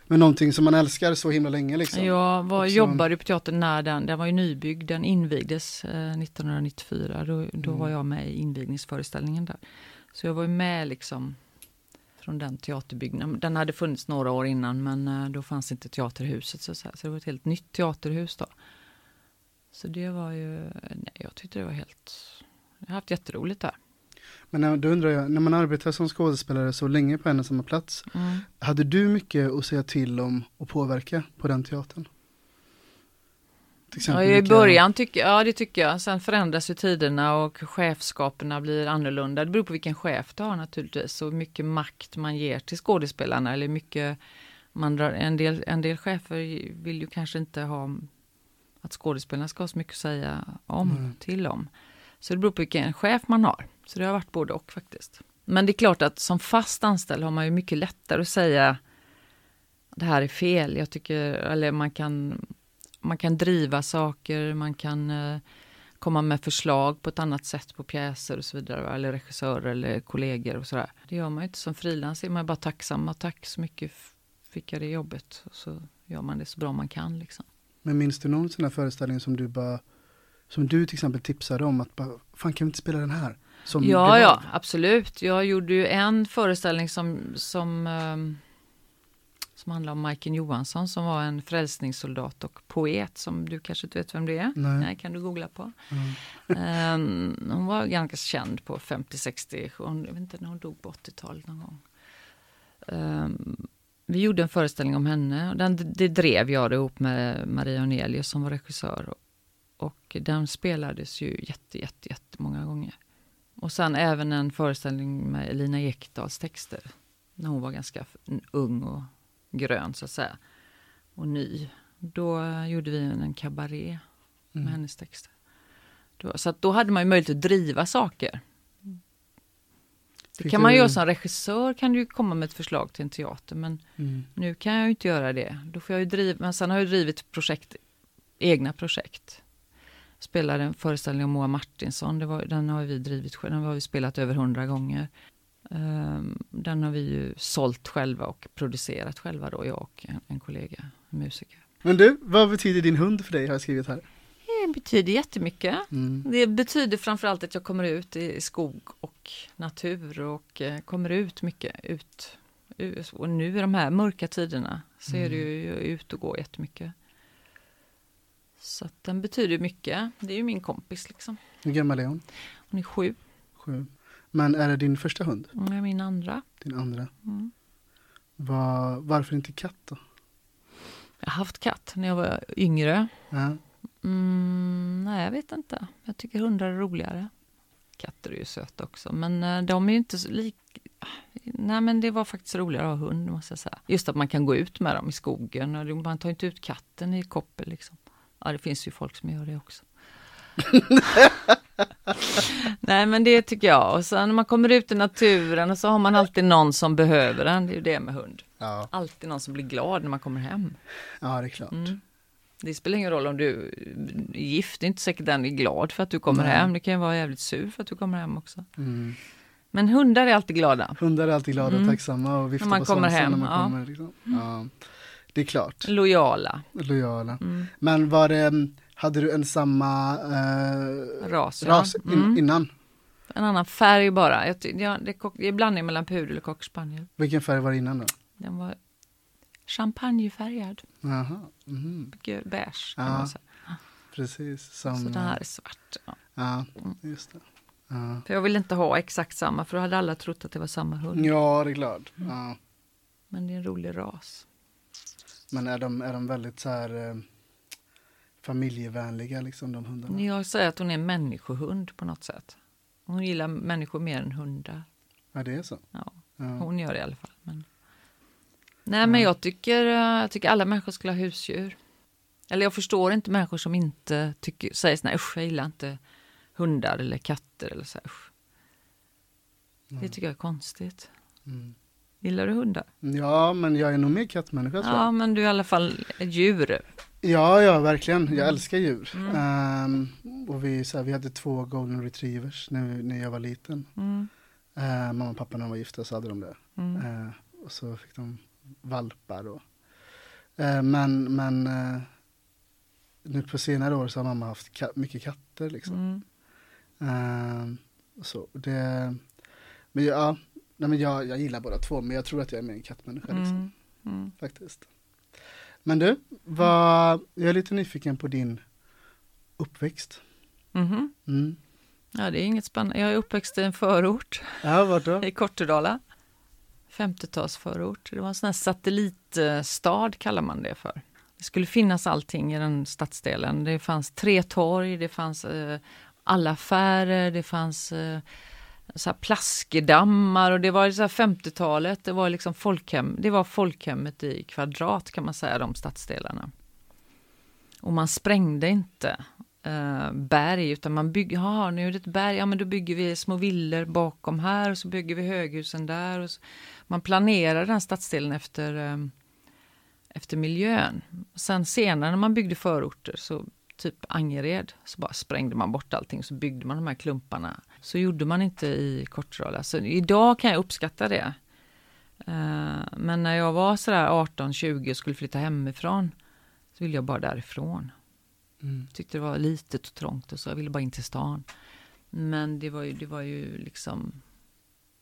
Med någonting som man älskar så himla länge liksom. Jag var, Också- jobbade på teatern när den, den var ju nybyggd, den invigdes eh, 1994. Då, då Mm. var jag med i invigningsföreställningen där. Så jag var ju med liksom från den teaterbyggnaden. Den hade funnits några år innan men eh, då fanns inte teaterhuset så, säga. så det var ett helt nytt teaterhus då. Så det var ju, nej jag tyckte det var helt, jag har haft jätteroligt där. Men när- då undrar jag, när man arbetar som skådespelare så länge på en och samma plats, Mm. hade du mycket att säga till om och påverka på den teatern? Ja, I början tycker ja det tycker jag. Sen förändras ju tiderna och chefskaperna blir annorlunda. Det beror på vilken chef du har naturligtvis och mycket makt man ger till skådespelarna eller mycket man drar, en, del, en del chefer vill ju kanske inte ha att skådespelarna ska ha så mycket att säga om, Mm. till om. Så det beror på vilken chef man har. Så det har varit både och faktiskt. Men det är klart att som fast anställd har man ju mycket lättare att säga det här är fel. Jag tycker, eller man kan man kan driva saker, man kan eh, komma med förslag på ett annat sätt på pjäser och så vidare, eller regissörer eller kollegor och sådär. Det gör man ju inte som frilans, är man bara tacksam. och Tack så mycket fick jag det jobbet. Och så gör man det så bra man kan liksom. Men minns du någon sån här föreställning som du bara, som du till exempel tipsade om att bara, fan kan vi inte spela den här? Som Ja, ja, absolut. Jag gjorde ju en föreställning som, som, ehm, som handlar om Majken Johansson som var en frälsningssoldat och poet som du kanske inte vet vem det är. Nej. Nej kan du googla på. Mm. Ehm, hon var ganska känd på 50-60, hon- jag vet inte när hon dog på 80-talet någon gång. Ehm, vi gjorde en föreställning om henne och den, det drev jag det ihop med Maria Onelius som var regissör. Och, den spelades ju jätte, jätte, jättemånga gånger. Och sen även en föreställning med Elina Ekdals texter. När hon var ganska ung och grön så att säga. Och ny. Då gjorde vi en, kabaré med Mm. hennes texter. Då, så då hade man ju möjlighet att driva saker. Det kan man göra som regissör, kan du komma med ett förslag till en teater, men Mm. nu kan jag ju inte göra det. Då får jag ju driva, men sen har jag drivit projekt, egna projekt. Spelade en föreställning om Moa Martinsson, det var, den har vi drivit den har vi spelat över hundra gånger. Ehm, den har vi ju sålt själva och producerat själva då, jag och en, en kollega, en musiker. Men du, vad betyder din hund för dig har jag skrivit här. Det betyder jättemycket. Mm. Det betyder framförallt att jag kommer ut i skog och natur och eh, kommer ut mycket. Ut, ut. Och nu i de här mörka tiderna så är det ju jag är ute och går jättemycket. Så att den betyder mycket. Det är ju min kompis liksom. Hur gammal är hon? Hon är sju, Sju. Men är det din första hund? hon är min andra. Din andra? Mm. Var, varför inte katt då? Jag har haft katt när jag var yngre. Ja. Mm, nej, jag vet inte. Jag tycker hundar är roligare. Katter är ju söta också, men eh, de är ju inte så lik... Nej, men det var faktiskt roligare att ha hund, måste jag säga. Just att man kan gå ut med dem i skogen. Och det- man tar inte ut katten i koppel liksom. Ja, det finns ju folk som gör det också. Nej, men det tycker jag. Och sen när man kommer ut i naturen och så har man alltid någon som behöver den. Det är ju det med hund. Ja. Alltid någon som blir glad när man kommer hem. ja, det är klart. Mm. Det spelar ingen roll om du är gift, det är inte säkert den är glad för att du kommer Nej. hem. Det kan ju vara jävligt sur för att du kommer hem också. Mm. Men hundar är alltid glada. Hundar är alltid glada och Mm. tacksamma och viftar När man på kommer hem, när man ja. kommer. Liksom. Ja. Det är klart, Lojala. lojala. Mm. Men var det, hade du en samma eh, Ras, ja. ras in, Mm. innan? En annan färg bara. Jag, ty- ja, det, det är blandning mellan pudel och cocker Vilken färg var det innan då? Den var champagnefärgad. Jaha. Mycket beige kan Ja, man säga. precis. Så Som, den här är svart. Ja. Ja, just det. Ja. För jag vill inte ha exakt samma för då hade alla trott att det var samma hund. ja, det är klart. Ja. Men det är en rolig ras. Men är de, är de väldigt så här eh, familjevänliga liksom de hundarna? Jag säger att hon är en människohund på något sätt. Hon gillar människor mer än hundar. Ja, det är så? Ja, Ja. hon gör det i alla fall. Men... Nej, men jag tycker, eh, jag tycker alla människor skulle ha husdjur. Eller jag förstår inte människor som inte tycker, säger så här, usch, jag gillar inte hundar eller katter eller så här, usch. Det tycker jag är konstigt. Mm. Gillar du hundar? Ja, men jag är nog mer kattmänniska Ja, men du är i alla fall djur. Ja, ja, verkligen. Jag älskar djur. Mm. Ehm, och vi, så här, vi hade två golden retrievers när, när jag var liten. Mm. Uh, mamma och pappa när de var gifta så hade de det. Mm. Eh, och så fick de valpar då. Eh, men men eh, nu på senare år så har mamma haft ka- mycket katter liksom. Mm. Och så, det, men ja, nej, men jag, jag gillar båda två men jag tror att jag är mer en kattmänniska liksom, Mm. Mm. faktiskt. Men du, vad, jag är lite nyfiken på din uppväxt. Mhm. Mm. Ja, det är inget spännande. Jag är uppväxt i en förort Ja, vart då? i Kortedala. 50-talsförort. Det var en sån här satellitstad kallar man det för. Det skulle finnas allting i den stadsdelen. Det fanns tre torg, det fanns eh, alla affärer, det fanns eh, så här plaskedammar och det var så här 50-talet. Det var liksom folkhem. Det var folkhemmet i kvadrat kan man säga, de stadsdelarna. Och man sprängde inte eh, berg utan man byggde, ja nu är det ett berg, ja men då bygger vi små villor bakom här och så bygger vi höghusen där. Och så, man planerade den stadsdelen efter, eh, efter miljön. Sen senare när man byggde förorter, så typ Angered, så bara sprängde man bort allting så byggde man de här klumparna. Så gjorde man inte i Kortrala. Så idag kan jag uppskatta det. Eh, men när jag var sådär 18-20 och skulle flytta hemifrån så ville jag bara därifrån. Mm. Tyckte det var litet och trångt och så. Jag ville bara in till stan. Men det var ju, det var ju liksom...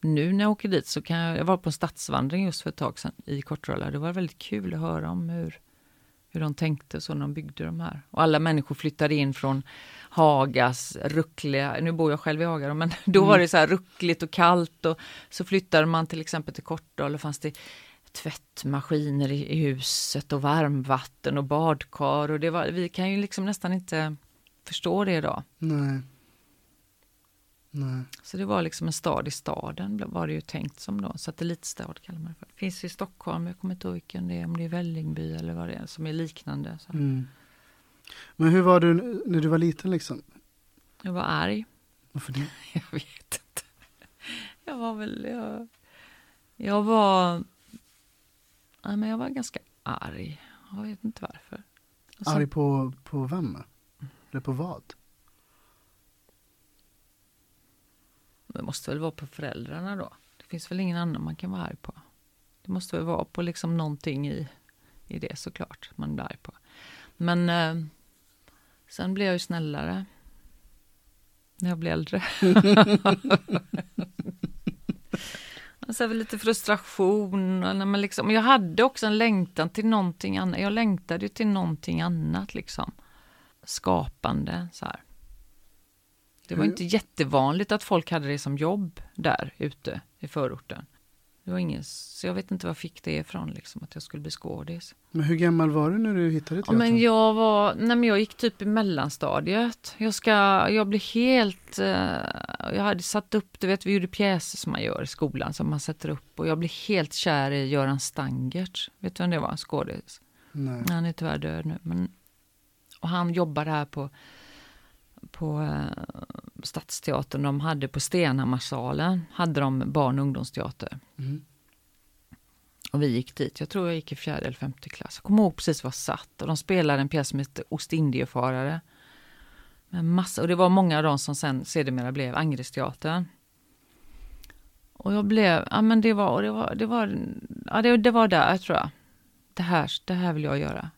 Nu när jag åker dit så kan jag... Jag var på en stadsvandring just för ett tag sedan i Kortrala. Det var väldigt kul att höra om hur, hur de tänkte så när de byggde de här. Och alla människor flyttade in från Hagas ruckliga... Nu bor jag själv i Haga men då var det så här ruckligt och kallt. Och så flyttade man till exempel till Kortdala. fanns det tvättmaskiner i, i huset och varmvatten och badkar. Och det var, vi kan ju liksom nästan inte förstå det idag. Nej. Nej. Så det var liksom en stad i staden var det ju tänkt som då. Satellitstad kallar man det för. Finns i Stockholm, jag kommer inte ihåg vilken det är, om det är Vällingby eller vad det är, som är liknande. Mm. Men hur var du när du var liten liksom? Jag var arg. Varför det? Jag vet inte. Jag var väl, jag, jag var, nej men jag var ganska arg. Jag vet inte varför. Sen- Arg på, på vem? Eller på vad? Det måste väl vara på föräldrarna då. Det finns väl ingen annan man kan vara arg på. Det måste väl vara på liksom någonting i, i det såklart man blir arg på. Men eh, sen blev jag ju snällare. När jag blev äldre. Så lite frustration. När man liksom, jag hade också en längtan till någonting annat. Jag längtade ju till någonting annat liksom. Skapande så här. Det var Hur- inte jättevanligt att folk hade det som jobb där ute i förorten. Det var ingen, så jag vet inte var jag fick det ifrån, liksom, att jag skulle bli skådis. Men hur gammal var du när du hittade Ja, teatern? men jag var, nej men jag gick typ i mellanstadiet. Jag ska, jag blev helt, eh, jag hade satt upp, du vet vi gjorde pjäser som man gör i skolan, som man sätter upp. Och jag blev helt kär i Göran Stangert. Vet du vem det var? Skådis. Nej. Han är tyvärr död nu. Men, och han jobbade här på, på eh, Stadsteatern. De hade på Stenhammarsalen, hade de barn och ungdomsteater. Mm. Och vi gick dit, jag tror jag gick i fjärde eller femte klass. Jag kommer ihåg precis var jag satt. Och de spelade en pjäs som hette Ostindiefarare. Med massa, och det var många av dem som sen sedermera blev Angeresteatern. Och jag blev, ja men det var, och det var, det var, ja det, det var där tror jag. Det här, det här vill jag göra.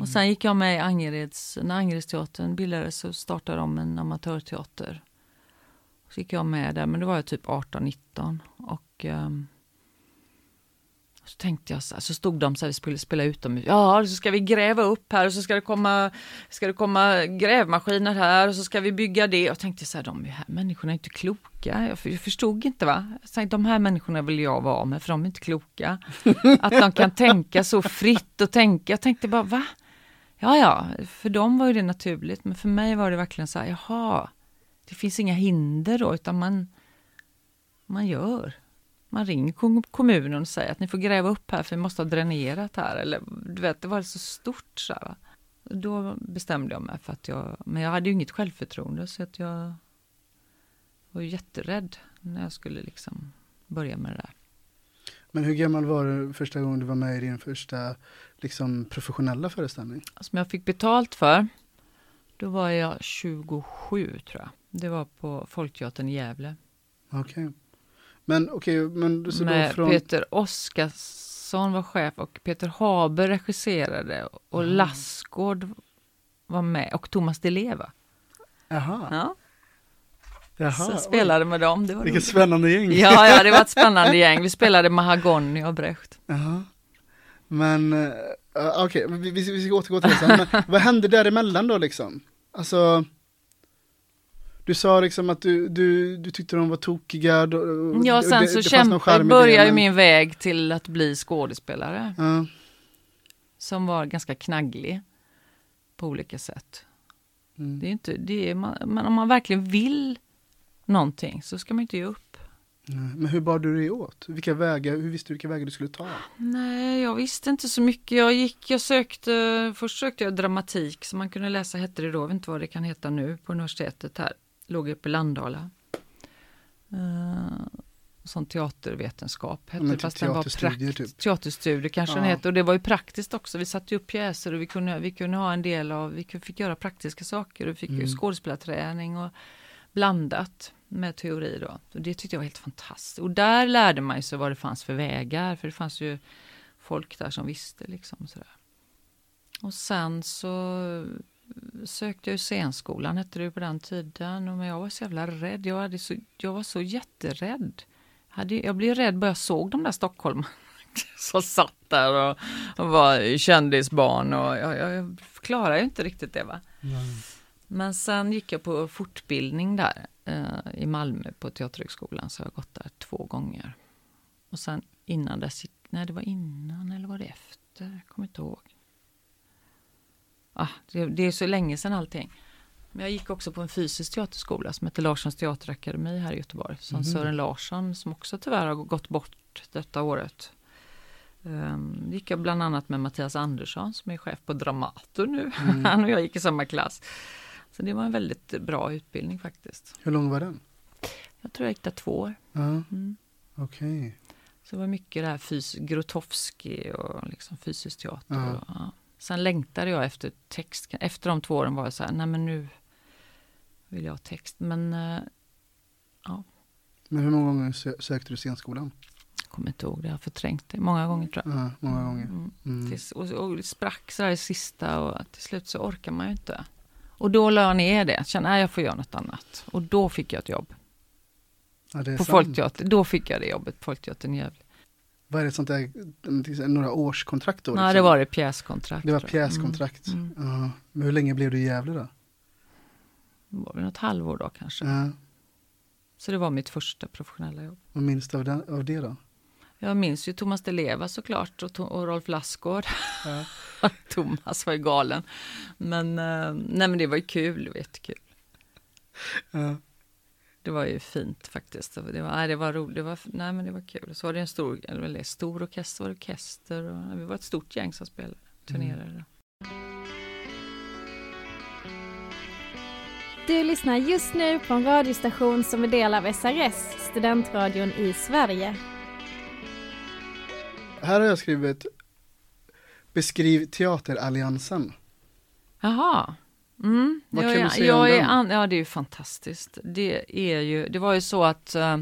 Och sen gick jag med i Angereds, när Angeredsteatern bildades så startade de en amatörteater. Så gick jag med där, men då var jag typ 18-19. Och um, så tänkte jag så, här, så stod de så här, vi skulle spela utomhus. Ja, så ska vi gräva upp här och så ska det komma, ska det komma grävmaskiner här och så ska vi bygga det. Jag tänkte så här, de här människorna är inte kloka. Jag, jag förstod inte va. Jag tänkte, de här människorna vill jag vara med för de är inte kloka. Att de kan tänka så fritt och tänka. Jag tänkte bara, va? Ja, ja, för dem var ju det naturligt, men för mig var det verkligen så här, jaha, det finns inga hinder då, utan man, man gör. Man ringer kommunen och säger att ni får gräva upp här för vi måste ha dränerat här. Eller, du vet, det var så stort. Så här, va? Då bestämde jag mig för att jag, men jag hade ju inget självförtroende så att jag var ju jätterädd när jag skulle liksom börja med det där. Men hur gammal var du första gången du var med i din första liksom, professionella föreställning? Som jag fick betalt för, då var jag 27 tror jag. Det var på Folkteatern i Gävle. Okej. Men okej, men så då med från... Peter Oskarsson var chef och Peter Haber regisserade och Mm. Lassgård var med och Thomas Di Leva. Jaha, Ja, jaha. så oj. jag spelade med dem. Det var Vilket roligt. spännande gäng. Ja, ja, det var ett spännande gäng. Vi spelade Mahagoni och Brecht. Jaha. Men, uh, okej, vi, vi, vi ska återgå till det sen. Men vad hände däremellan då liksom? Alltså, du sa liksom att du, du, du tyckte de var tokiga. Då, Ja, sen det- så det kämpa, började ju min väg till att bli skådespelare. Ja, Som var ganska knagglig på olika sätt. mm. Det är inte, det är, man, men om man verkligen vill någonting så ska man inte ge upp. Men hur bar du dig åt? Vilka vägar, hur visste du vilka vägar du skulle ta? Nej, jag visste inte så mycket. Jag gick, jag sökte, först sökte jag dramatik som man kunde läsa, hette det då, jag vet inte vad det kan heta nu, på universitetet här. Låg uppe i Landala. Uh, sån teatervetenskap hette det, typ fast den var teaterstudier, prakt, typ. Teaterstudier kanske den Ja. hette och det var ju praktiskt också. Vi satte upp pjäser och vi kunde, vi kunde ha en del av, vi fick göra praktiska saker och vi fick Mm. skådespelarträning och blandat med teori då. Och det tyckte jag var helt fantastiskt. Och där lärde man sig vad det fanns för vägar, för det fanns ju folk där som visste liksom sådär. Och sen så sökte jag ju scenskolan, hette det ju på den tiden. Och men jag var så jävla rädd. Jag, hade så, jag var så jätterädd. Jag, hade, jag blev rädd bara jag såg de där Stockholm som satt där och, och var kändisbarn. Och jag, jag, jag klarar ju inte riktigt det va. Men sen gick jag på fortbildning där i Malmö på Teaterhögskolan. Så jag har gått där två gånger. Och sen innan dess, nej det var innan eller var det efter? Jag kommer inte ihåg. Ah, det, det är så länge sedan allting. Men jag gick också på en fysisk teaterskola som heter Larssons teaterakademi här i Göteborg. Som Mhm. Sören Larsson som också tyvärr har gått bort detta året. Um, gick jag bland annat med Mattias Andersson som är chef på Dramaten nu. Mm. Han och jag gick i samma klass. Så det var en väldigt bra utbildning faktiskt. Hur lång var den? Jag tror jag gick där två år. Ja, Mm. okej. Så det var mycket det här fys- Grotowski och liksom fysisk teater. Ja. Och, ja. Sen längtade jag efter text. Efter de två åren var jag så här, nej men nu vill jag ha text. Men eh, Men hur många gånger sö- sökte du scenskolan? jag kommer inte ihåg det, jag har förträngt det många gånger tror jag. Ja, många gånger. Mm. Mm. Tills, och, och sprack så där i sista och till slut så orkar man ju inte. Och då la jag ner det, kände att jag får göra något annat. Och då fick jag ett jobb Ja, på. Folkteatern. Då fick jag det jobbet på Folkteatern i Gävle. Vad är det sånt där, några årskontrakt då? Nej, liksom? det var det pjäskontrakt. Det var jag. pjäskontrakt. Mm. Ja. Men hur länge blev du i Gävle då? Mm. Var det något halvår då kanske? Ja. Så det var mitt första professionella jobb. Vad minns du av, den, av det då? Jag minns ju Thomas Di Leva såklart och, To- och Rolf Lassgård. Ja. Thomas var ju galen. Men, eh, nej, men det var ju kul, det var jättekul. Ja. Det var ju fint faktiskt. Det var, nej, det var roligt, det var, nej men det var kul. Så var det en stor, eller stor orkester, var det orkester och vi var ett stort gäng som spelade, turnerade. Du lyssnar just nu på en radiostation som är del av SRS, studentradion i Sverige. Här har jag skrivit Beskriv Teateralliansen. Jaha. Mm, Vad jag kan är, du säga jag om är den? an, Ja, det är ju fantastiskt. Det är ju, det var ju så att eh,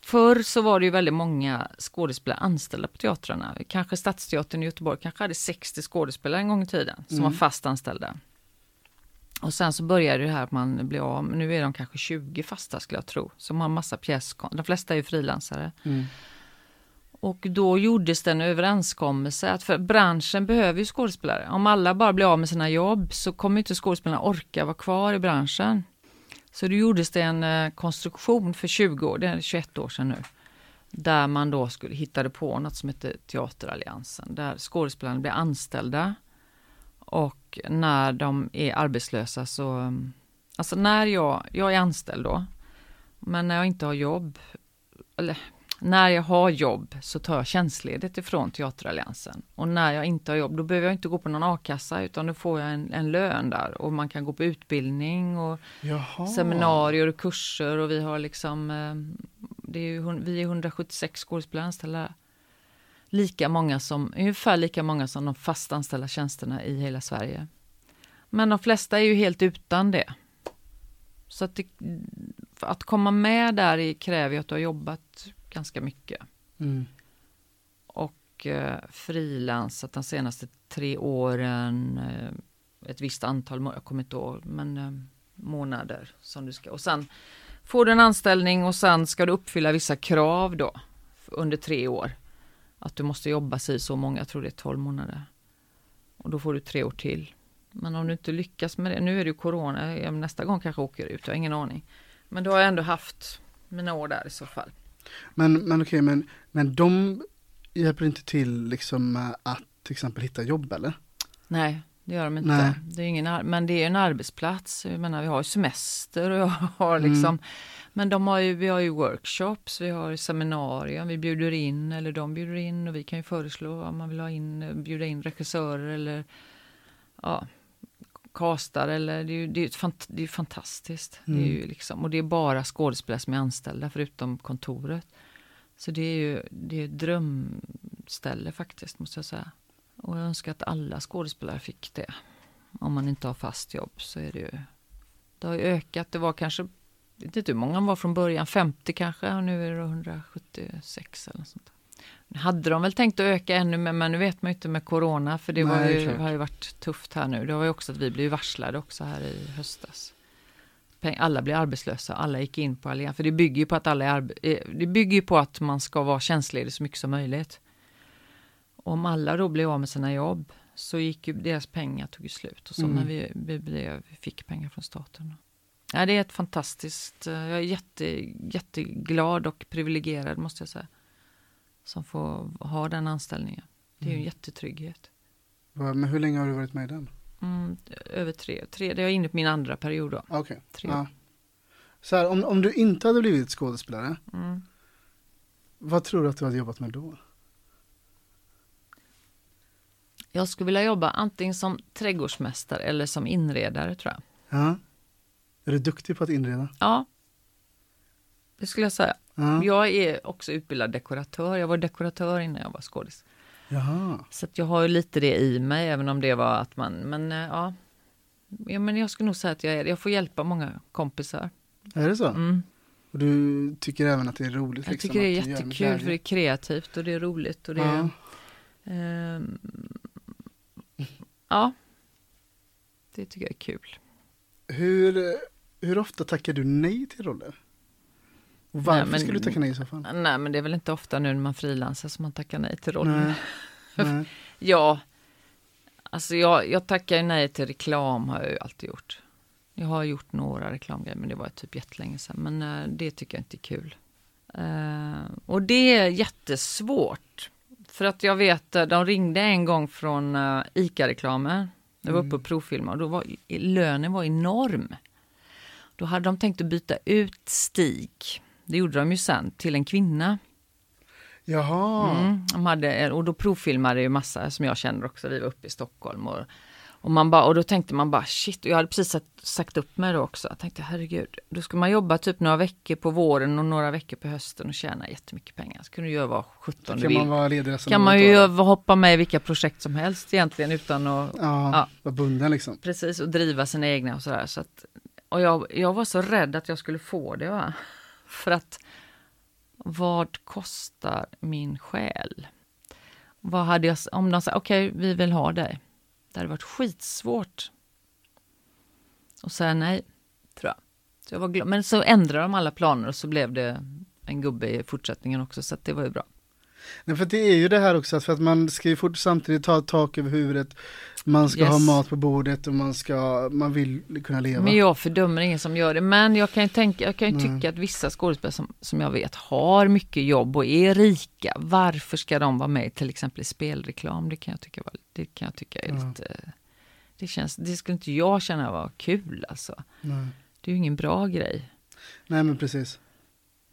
förr så var det ju väldigt många skådespelare anställda på teatrarna. Kanske Stadsteatern i Göteborg kanske hade 60 skådespelare en gång i tiden som Mm. var fast anställda. Och sen så började det här att man blir av, nu är de kanske 20 fasta skulle jag tro, som har massa pjäs, de flesta är ju frilansare. Mm. Och då gjordes det en överenskommelse att för branschen behöver ju skådespelare. Om alla bara blir av med sina jobb så kommer inte skådespelarna orka vara kvar i branschen. Så då gjordes det en eh, konstruktion för 20 år, det är 21 år sedan nu. Där man då skulle, hittade på något som heter Teateralliansen. Där skådespelarna blir anställda. Och när de är arbetslösa så, eh, alltså när jag, jag är anställd då. Men när jag inte har jobb, eller när jag har jobb så tar jag tjänstledigt ifrån Teateralliansen. Och när jag inte har jobb då behöver jag inte gå på någon a-kassa utan då får jag en, en lön där och man kan gå på utbildning och Jaha. seminarier och kurser och vi har liksom, eh, det är ju, vi är 176 skådespelare anställda. Lika många som, ungefär lika många som de fast anställda tjänsterna i hela Sverige. Men de flesta är ju helt utan det. Så att, det, att komma med där i kräver ju att du har jobbat ganska mycket. Mm. Och eh, frilansat de senaste tre åren, eh, ett visst antal, må- jag kommer inte ihåg, men eh, månader som du ska. Och sen får du en anställning och sen ska du uppfylla vissa krav då under tre år. Att du måste jobba sig så många, jag tror det är 12 månader. Och då får du tre år till. Men om du inte lyckas med det, nu är det ju corona, nästa gång kanske jag åker ut, jag har ingen aning. Men då har jag ändå haft mina år där i så fall. Men, men okej, men, men de hjälper inte till liksom att till exempel hitta jobb eller? Nej, det gör de inte. Nej. Det är ingen, men det är en arbetsplats. Jag menar, vi har ju semester och jag har liksom. Mm. Men de har ju, vi har ju workshops, vi har seminarier, vi bjuder in eller de bjuder in och vi kan ju föreslå om man vill ha in, bjuda in regissörer eller ja, kastar eller det är ju det är, fant, det är fantastiskt. Det är Mm. ju liksom, och det är bara skådespelare som är anställda förutom kontoret. Så det är ju det är ett drömställe faktiskt måste jag säga. Och jag önskar att alla skådespelare fick det. Om man inte har fast jobb så är det ju... Det har ju ökat. Det var kanske, jag vet inte hur många var från början, 50 kanske och nu är det 176 eller något sånt. Hade de väl tänkt att öka ännu mer men nu vet man ju inte med corona för det var Nej, ju, klart. har ju varit tufft här nu. Det var ju också att vi blev varslade också här i höstas. Alla blev arbetslösa, alla gick in på Allians. För det bygger ju på att alla är eh, det bygger ju på att man ska vara tjänstledig så mycket som möjligt. Om alla då blev av med sina jobb så gick ju deras pengar tog ju slut. Och så Mm. när vi, vi, blev, vi fick pengar från staten. Ja, det är ett fantastiskt, eh, jag är jätte, jätteglad och privilegierad måste jag säga. Som får ha den anställningen. Det är ju en Mm. jättetrygghet. Men hur länge har du varit med i den? Mm, över tre, tre, det är inne på min andra period då. Okej. Tre. Ja. Så här, om, om du inte hade blivit skådespelare, Mm. vad tror du att du hade jobbat med då? Jag skulle vilja jobba antingen som trädgårdsmästare eller som inredare tror jag. Ja. Är du duktig på att inreda? Ja, det skulle jag säga. Ja. Jag är också utbildad dekoratör. Jag var dekoratör innan jag var skådis. Jaha. Så jag har lite det i mig, även om det var att man, men eh, ja. ja men jag skulle nog säga att jag, är, jag får hjälpa många kompisar. Är det så? Mm. Och du tycker även att det är roligt? Jag liksom, tycker det är jättekul för det är kreativt och det är roligt och det är, Ja. ehm, ja. Det tycker jag är kul. Hur, hur ofta tackar du nej till roller? Och varför Nej, men- skulle du tacka nej i så fall? Nej men det är väl inte ofta nu när man frilansar som man tackar nej till. Nej. Nej. Ja, alltså jag, jag tackar ju nej till reklam har jag ju alltid gjort. Jag har gjort några reklamgrejer men det var typ jättelänge sedan. Men eh, det tycker jag inte är kul. Eh, och det är jättesvårt. För att jag vet, eh, de ringde en gång från uh, ICA-reklamen. Jag var uppe och provfilmade och då var lönen var enorm. Då hade de tänkt att byta ut Stig, det gjorde de ju sen, till en kvinna. Jaha. Mm, de hade, och då provfilmade ju massa som jag känner också, vi var uppe i Stockholm. Och, och, man bara, och då tänkte man bara shit, och jag hade precis sagt, sagt upp mig då också. Jag tänkte herregud, då ska man jobba typ några veckor på våren och några veckor på hösten och tjäna jättemycket pengar. Så kunde du göra vad sjutton du vill. man vara ledig kan man ju göra- hoppa med i vilka projekt som helst egentligen utan att Ja, Ja. vara bunden liksom. precis och driva sina egna och sådär. Så att, och jag, jag var så rädd att jag skulle få det. Va? För att vad kostar min själ? Vad hade jag, om de sa okej, vi vill ha dig. Det hade varit skitsvårt att säga nej, tror jag. Så jag var glad. Men så ändrade de alla planer och så blev det en gubbe i fortsättningen också, så att det var ju bra. Nej, för det är ju det här också, för att man ska ju fort samtidigt ta tak över huvudet, man ska Yes. ha mat på bordet och man ska, man vill kunna leva. Men jag fördömer ingen som gör det. Men jag kan ju, tänka, jag kan ju tycka att vissa skådespelare som, som jag vet har mycket jobb och är rika. Varför ska de vara med till exempel i spelreklam? Det kan jag tycka, var, det kan jag tycka är Ja. lite... Det, känns, det skulle inte jag känna var kul alltså. Nej. Det är ju ingen bra grej. Nej men precis.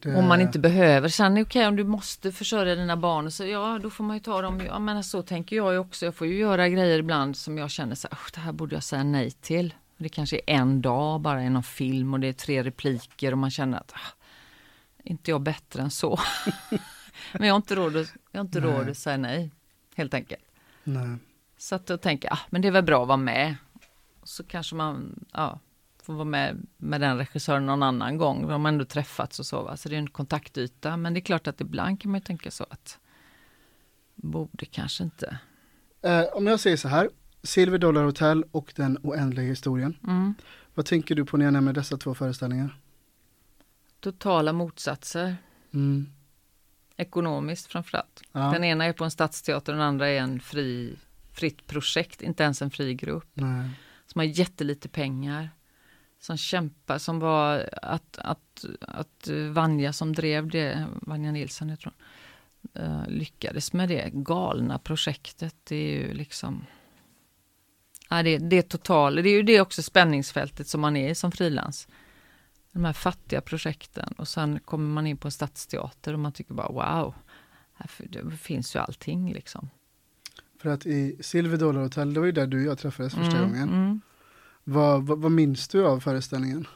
Det- Om man inte behöver. Sen okej om du måste försörja dina barn. Så ja, då får man ju ta dem. Ja, men så tänker jag ju också. Jag får ju göra grejer ibland som jag känner så här, "Usch, det här borde jag säga nej till. Det kanske är en dag bara i någon film och det är tre repliker och man känner att ah, inte jag bättre än så. men jag har inte råd att, jag har inte Nej. råd att säga nej, helt enkelt. Nej. Så att då tänker jag, ah, men det är väl bra att vara med. Så kanske man ja, får vara med med den regissören någon annan gång. De har ändå träffats och så. Va? Så det är en kontaktyta. Men det är klart att ibland kan man ju tänka så att borde kanske inte. Eh, om jag säger så här, Silver Dollar Hotel och Den oändliga historien. Mm. Vad tänker du på när jag nämner dessa två föreställningar? Totala motsatser. Mm. Ekonomiskt framförallt. Ja, Den ena är på en stadsteater den andra är en fri, fritt projekt, inte ens en fri grupp. nej. som har jättelite pengar. Som kämpar, som var att, att, att Vanja som drev det, Vanja Nilsson jag tror eh, lyckades med det galna projektet. Det är ju liksom Ja, det, det är total, det är ju det också spänningsfältet som man är i som frilans. De här fattiga projekten och sen kommer man in på en stadsteater och man tycker bara wow, här finns ju allting liksom. För att i Silver Dollar Hotel, det var ju där du och jag träffades första Mm, gången. mm. Vad, vad, vad minns du av föreställningen?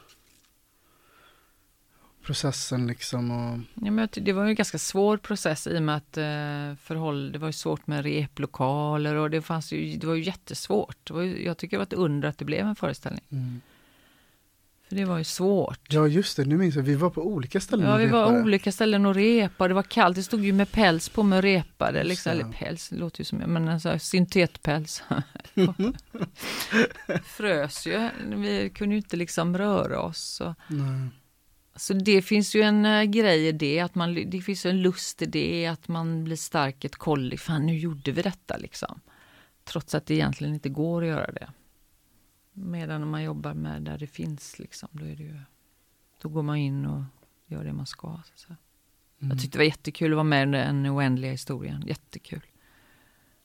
Processen liksom och... Ja, men det var ju en ganska svår process i och med att eh, förhåll, det var ju svårt med replokaler och det fanns ju, det var ju jättesvårt. Det var ju, jag tycker det var ett under att det blev en föreställning. Mm. För det var ju svårt. Ja just det, nu minns jag, vi var på olika ställen Ja, vi var repade. olika ställen och repade. Det var kallt. Det stod ju med päls på mig och repade. Liksom, eller päls, det låter ju som, men alltså, syntetpäls. Frös ju. Vi kunde ju inte liksom röra oss. Och, Nej. Så det finns ju en eh, grej i det, att man, det finns ju en lust i det, att man blir stark ett kolli. Fan, nu gjorde vi detta liksom. Trots att det egentligen inte går att göra det. Medan om man jobbar med där det finns, liksom, då, är det ju, då går man in och gör det man ska. Så. Mm. Jag tyckte det var jättekul att vara med i den oändliga historien. Jättekul.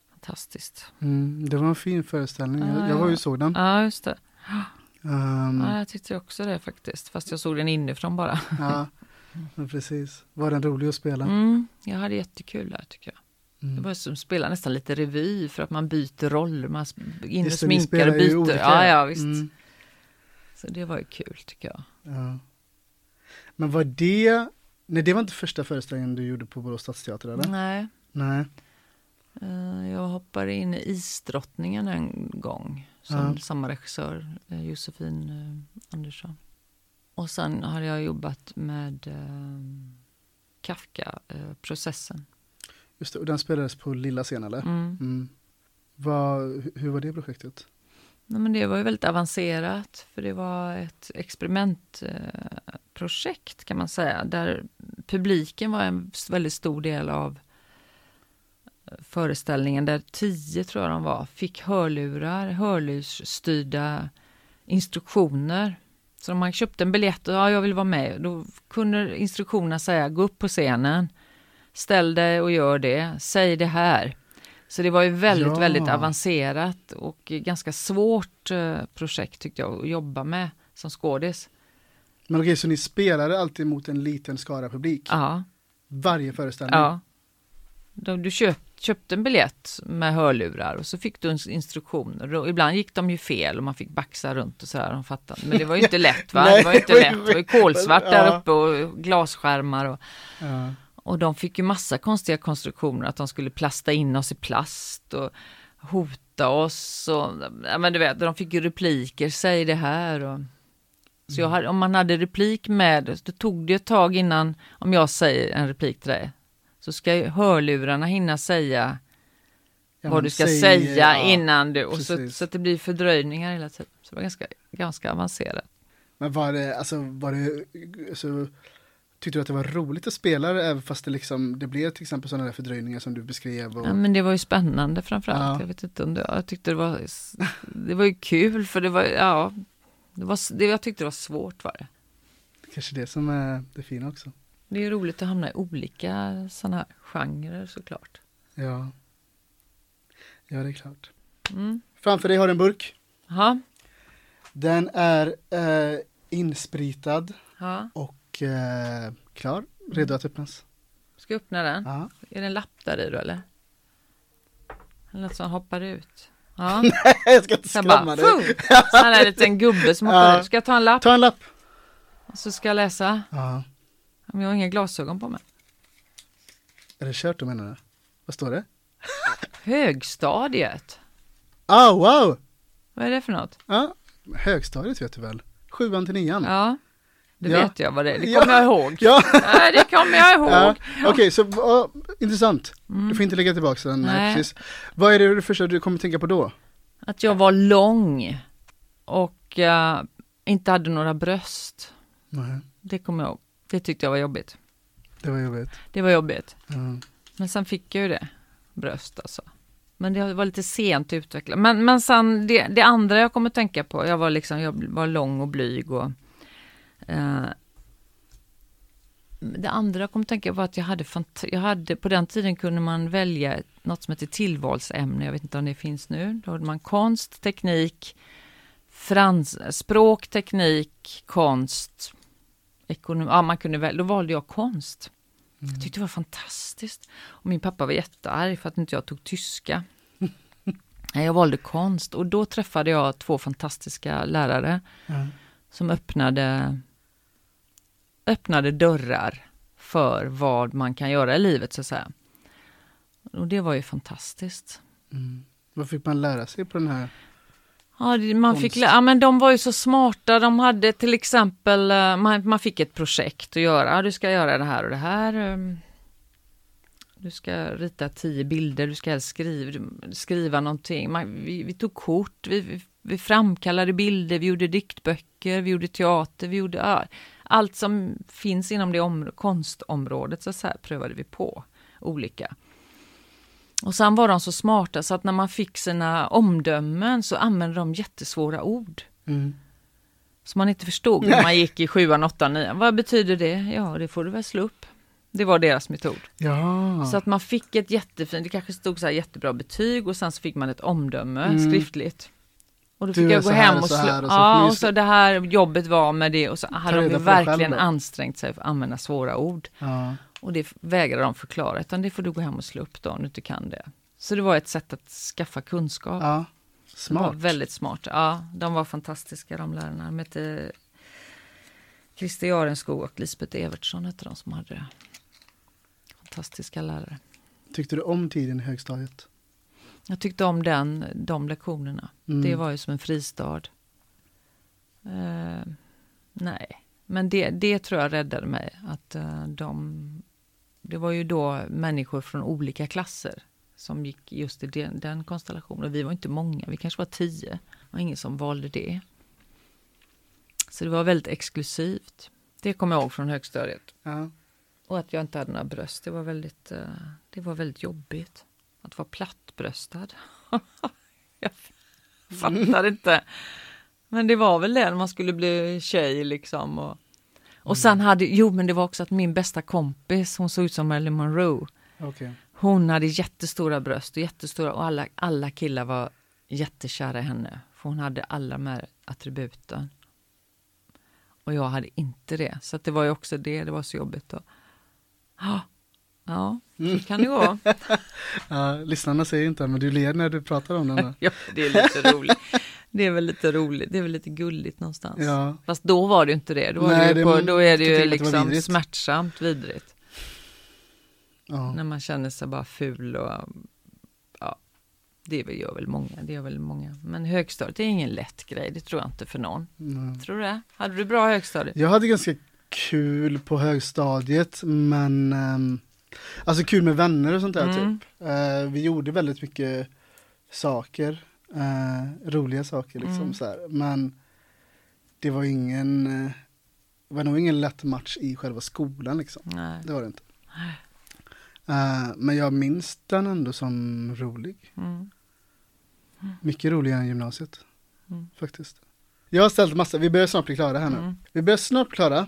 Fantastiskt. Mm, det var en fin föreställning, jag, Ja, jag var ju såg den. Ja, just det. Ehm, Ja, jag tyckte också det faktiskt. Fast jag såg den inifrån bara. ja, precis. Var den rolig att spela? Mm, jag hade jättekul där tycker jag. Mm. Det var som att spela nästan lite revy för att man byter roller. Man in och sminkar och byter. Ja, ja, visst. Mm, Så det var ju kul tycker jag. ja. Men var det, nej det var inte första föreställningen du gjorde på Borås stadsteater eller? Nej, Nej. eh, jag hoppade in i Isdrottningen en gång. Som Ja. samma regissör, eh, Josefin eh, Andersson. Och sen har jag jobbat med Kafka-processen. Just det, och den spelades på lilla scen eller? Mm. Mm. Hu- hur var det projektet? Nej, men det var ju väldigt avancerat för det var ett experimentprojekt kan man säga där publiken var en väldigt stor del av eh, föreställningen där tio tror jag de var fick hörlurar, hörlursstyrda instruktioner. Så om man köpte en biljett och ja, jag vill vara med, då kunde instruktionerna säga gå upp på scenen, ställ dig och gör det, säg det här. Så det var ju väldigt, Ja. väldigt avancerat och ganska svårt eh, projekt tyckte jag att jobba med som skådis. Men okej, så ni spelade alltid mot en liten skara publik? Ja, Varje föreställning? ja. Du köpt, köpte en biljett med hörlurar och så fick du ins- instruktioner. Och ibland gick de ju fel och man fick baxa runt och sådär. De fattade. Men det var ju inte lätt va? Nej, det var ju inte lätt. Det var ju kolsvart där Ja. uppe och glasskärmar. Och, Ja. Och de fick ju massa konstiga konstruktioner, att de skulle plasta in oss i plast och hota oss. Och, ja, men du vet, de fick ju repliker, säg det här. Och, så jag hade, om man hade replik med, då tog det ett tag innan, om jag säger en replik till dig, så ska ju hörlurarna hinna säga Ja, vad du ska säg- säga ja, innan du, och så, så att det blir fördröjningar hela tiden. Så det var ganska, ganska avancerat. Men var det, alltså, var det, alltså, tyckte du att det var roligt att spela det, även fast det liksom, det blev till exempel sådana där fördröjningar som du beskrev? Och, Ja, men det var ju spännande framförallt. Ja. Jag vet inte om det, jag tyckte det var, det var ju kul för det var, ja, det var, det, jag tyckte det var svårt var det. Kanske det som är det fina också. Det är roligt att hamna i olika sådana här genrer såklart. Ja. Ja, det är klart. Mm. Framför dig har du en burk. Ja, Den är eh, inspritad ja, och och eh, klar, redo att öppnas. Ska jag öppna den? Ja. Är det en lapp där i då eller? Eller något som hoppar ut? Ja. Jag ska inte skrämma dig. Så här är en liten gubbe som hoppar Ja. ut. Ska jag ta en lapp Ta en lapp. och så ska jag läsa? Ja. Men jag har inga glasögon på mig. Är det kört då menar du? Vad står det? Högstadiet. Ah, wow! Vad är det för något? Ja, högstadiet vet du väl? Sjuan till nian. Ja, det Ja. vet jag vad det är. Det Ja. kommer jag ihåg. Ja, Nej, det kommer jag ihåg. ja. okej så ja, intressant. Mm. Du får inte lägga tillbaka den. Nej. Precis. Vad är det det första du kommer tänka på då? Att jag var lång och eh, inte hade några bröst. Nej, Det kommer jag ihåg. Det tyckte jag var jobbigt. det var jobbigt. Det var jobbigt. Ja. Men sen fick jag ju det. Bröst alltså. Men det var lite sent utvecklat. Men, men sen det, det andra jag kommer tänka på. Jag var liksom, jag var lång och blyg och eh, det andra jag kommer tänka på var att jag hade, jag hade, på den tiden kunde man välja något som heter tillvalsämne, jag vet inte om det finns nu. Då hade man konst, teknik, frans, språk, teknik, konst, ekonomi. Ja, man kunde välja, då valde jag konst. Jag tyckte det var fantastiskt. Och min pappa var jättearg för att inte jag tog tyska. Nej, Jag valde konst och då träffade jag två fantastiska lärare Ja. som öppnade, öppnade dörrar för vad man kan göra i livet så att säga. Och det var ju fantastiskt. Mm. Vad fick man lära sig på den här? Ja, man fick, Konst. lä- ja, men de var ju så smarta. De hade till exempel, eh, man, man fick ett projekt att göra. Du ska göra det här och det här. ehm, Du ska rita tio bilder, du ska skriva, skriva någonting. Man, vi, vi tog kort, vi, vi, vi framkallade bilder, vi gjorde diktböcker, vi gjorde teater, vi gjorde ja, allt som finns inom det om, konstområdet så, så här, prövade vi på olika. Och sen var de så smarta så att när man fick sina omdömen så använde de jättesvåra ord. Mm. Som man inte förstod när man gick i sjuan, åttan, nian. Vad betyder det? Ja, det får du väl slå upp. Det var deras metod. Ja. Så att man fick ett jättefint, det kanske stod så här jättebra betyg och sen så fick man ett omdöme Mm. skriftligt. Och då Du fick jag gå hem och slå, och ja, och så det här jobbet var med det och så hade de verkligen ansträngt sig för att använda svåra ord. ja. Och det vägrade de förklara, utan det får du gå hem och slå upp då om du inte kan det. Så det var ett sätt att skaffa kunskap. ja. Smart. väldigt smart. Ja, de var fantastiska de lärarna. De hette Christer Jarenskog och Lisbeth Evertsson hette de som hade det. Fantastiska lärare. Tyckte du om tiden i högstadiet? Jag tyckte om den, de lektionerna. Mm. Det var ju som en fristad. Eh, nej, men det, det tror jag räddade mig. Att eh, de, det var ju då människor från olika klasser som gick just i den, den konstellationen. Och vi var inte många, vi kanske var tio. Det var ingen som valde det. Så det var väldigt exklusivt. Det kommer jag ihåg från högstadiet. Ja. Och att jag inte hade några bröst, det var väldigt, eh, det var väldigt jobbigt. Att vara plattbröstad. jag fattar inte. Men det var väl det när man skulle bli tjej liksom. Och, och sen hade, jo men det var också att min bästa kompis, hon såg ut som Marilyn Monroe. Okej. Hon hade jättestora bröst och jättestora och alla, alla killar var jättekära i henne. För hon hade alla de här attributen. Och jag hade inte det. Så det var ju också det, det var så jobbigt. Då. Ja, så kan det gå. Ja, lyssnarna ser inte men du ler när du pratar om den. ja, det är lite roligt. Det är väl lite roligt, det är väl lite gulligt någonstans. Ja. Fast då var det inte det. Då, Nej, det det- på, då är det ju det liksom vidrigt. smärtsamt vidrigt. Ja. När man känner sig bara ful och ja, det gör väl många, det gör väl många. Men högstadiet är ingen lätt grej, det tror jag inte för någon. Mm. Tror du det? Hade du bra högstadiet? Jag hade ganska kul på högstadiet men ehm, Alltså kul med vänner och sånt där Mm. typ. Eh, vi gjorde väldigt mycket saker, eh, roliga saker liksom Mm. så här. Men det var ingen, eh, det var nog ingen lätt match i själva skolan liksom. Nej. Det var det inte. Men jag minns den ändå som rolig. Mm. Mycket roligare än gymnasiet. Mm. Faktiskt. Jag har ställt massa, vi börjar snart bli klara här nu. Mm. Vi börjar snart bli klara.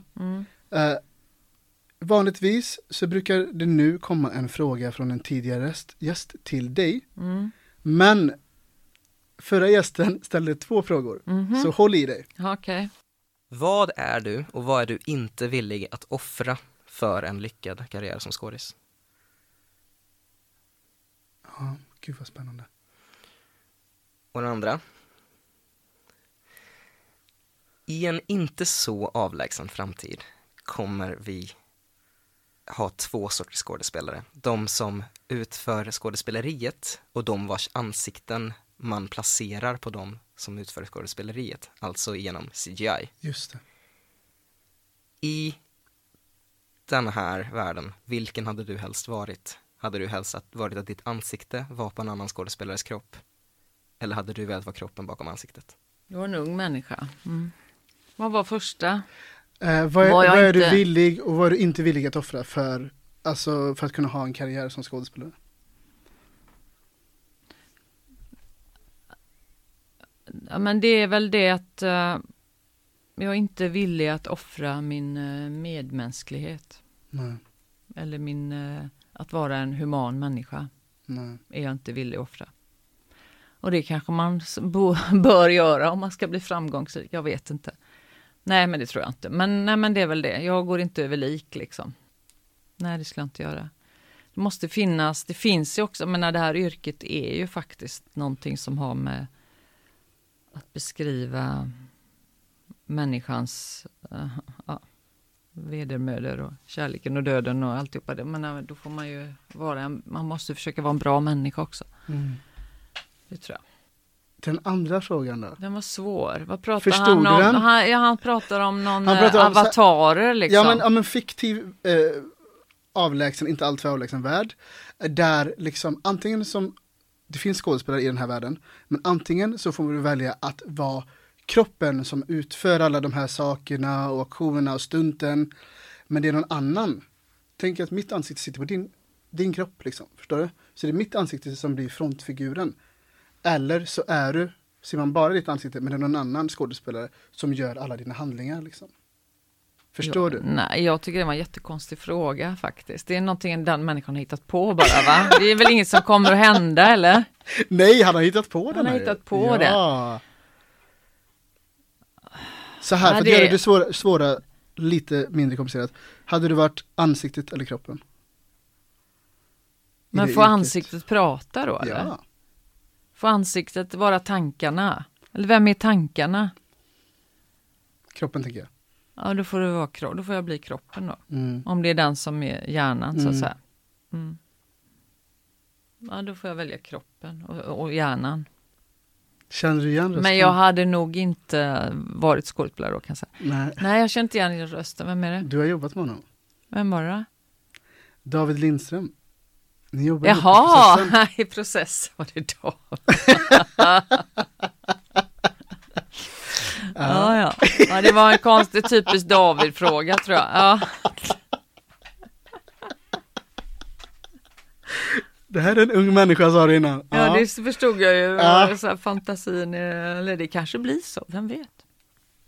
Mm. Vanligtvis så brukar det nu komma en fråga från en tidigare gäst, till dig. Mm. Men förra gästen ställde två frågor. Mhm. Så håll i dig. Okej. Vad är du och vad är du inte villig att offra för en lyckad karriär som skådis? Ja, gud vad spännande. Och den andra. I en inte så avlägsen framtid kommer vi ha två sorters skådespelare. De som utför skådespeleriet och de vars ansikten man placerar på dem som utför skådespeleriet, alltså genom CGI. Just det. I den här världen, vilken hade du helst varit? Hade du helst att varit att ditt ansikte var på en annan skådespelares kropp? Eller hade du velat vara kroppen bakom ansiktet? Du var en ung människa. Mm. Vad var första? Eh, vad är, vad är du villig och vad är du inte villig att offra för, alltså, för att kunna ha en karriär som skådespelare? Ja, men det är väl det att eh, jag är inte villig att offra min eh, medmänsklighet. Nej, Eller min, eh, att vara en human människa nej. är jag inte villig att offra. Och det kanske man bör göra om man ska bli framgångsrik. Jag vet inte. Nej, men det tror jag inte. Men, nej, men det är väl det. Jag går inte över lik liksom. Nej, det skulle jag inte göra. Det måste finnas, det finns ju också, men det här yrket är ju faktiskt någonting som har med att beskriva människans uh, ja, vedermödor och kärleken och döden och alltihopa det. Men nej, då får man ju vara en, man måste försöka vara en bra människa också. Mm. Det tror jag. Den andra frågan då? Den var svår. Vad pratar Förstod han om? den? Han, ja, han pratar om någon Han eh, pratar om så- avatarer liksom. Ja men, ja men fiktiv, eh, avlägsen, inte alltför avlägsen värld. eh, Där liksom antingen som, det finns skådespelare i den här världen, men antingen så får du välja att vara kroppen som utför alla de här sakerna och aktionerna och stunten. Men det är någon annan. Tänk att mitt ansikte sitter på din, din kropp liksom, förstår du? Så det är mitt ansikte som blir frontfiguren. Eller så är du, ser man bara ditt ansikte, men det är någon annan skådespelare som gör alla dina handlingar liksom. Förstår Ja, du? Nej, jag tycker det var en jättekonstig fråga faktiskt. Det är någonting den människan har hittat på bara va? Det är väl inget som kommer att hända eller? Nej, han har hittat på den Han har hittat på ja. det. Så här, för att det- göra det svåra, svåra lite mindre komplicerat. Hade du varit ansiktet eller kroppen? Men får ansiktet prata då eller? Ja. Får ansiktet vara tankarna? Eller vem är tankarna? Kroppen tänker jag. Ja, då får det vara kro- då får jag bli kroppen då. Mm. Om det är den som är hjärnan så att Mm. säga. Mm. Ja, då får jag välja kroppen och, och hjärnan. Känner du igen rösten? Men jag hade nog inte varit skådespelare då kan jag säga. Nej. Nej, jag känner inte igen rösten. Vem är det? Du har jobbat med honom. Vem var det då? David Lindström. Ni jobbar ihop i Jaha, processen. i process var det då. ja, ja. ja, det var en konstig typisk David-fråga tror jag. Ja. Det här är en ung människa sa du innan. Ja, det förstod jag ju. Ja. Så här, fantasin, eller det kanske blir så, vem vet?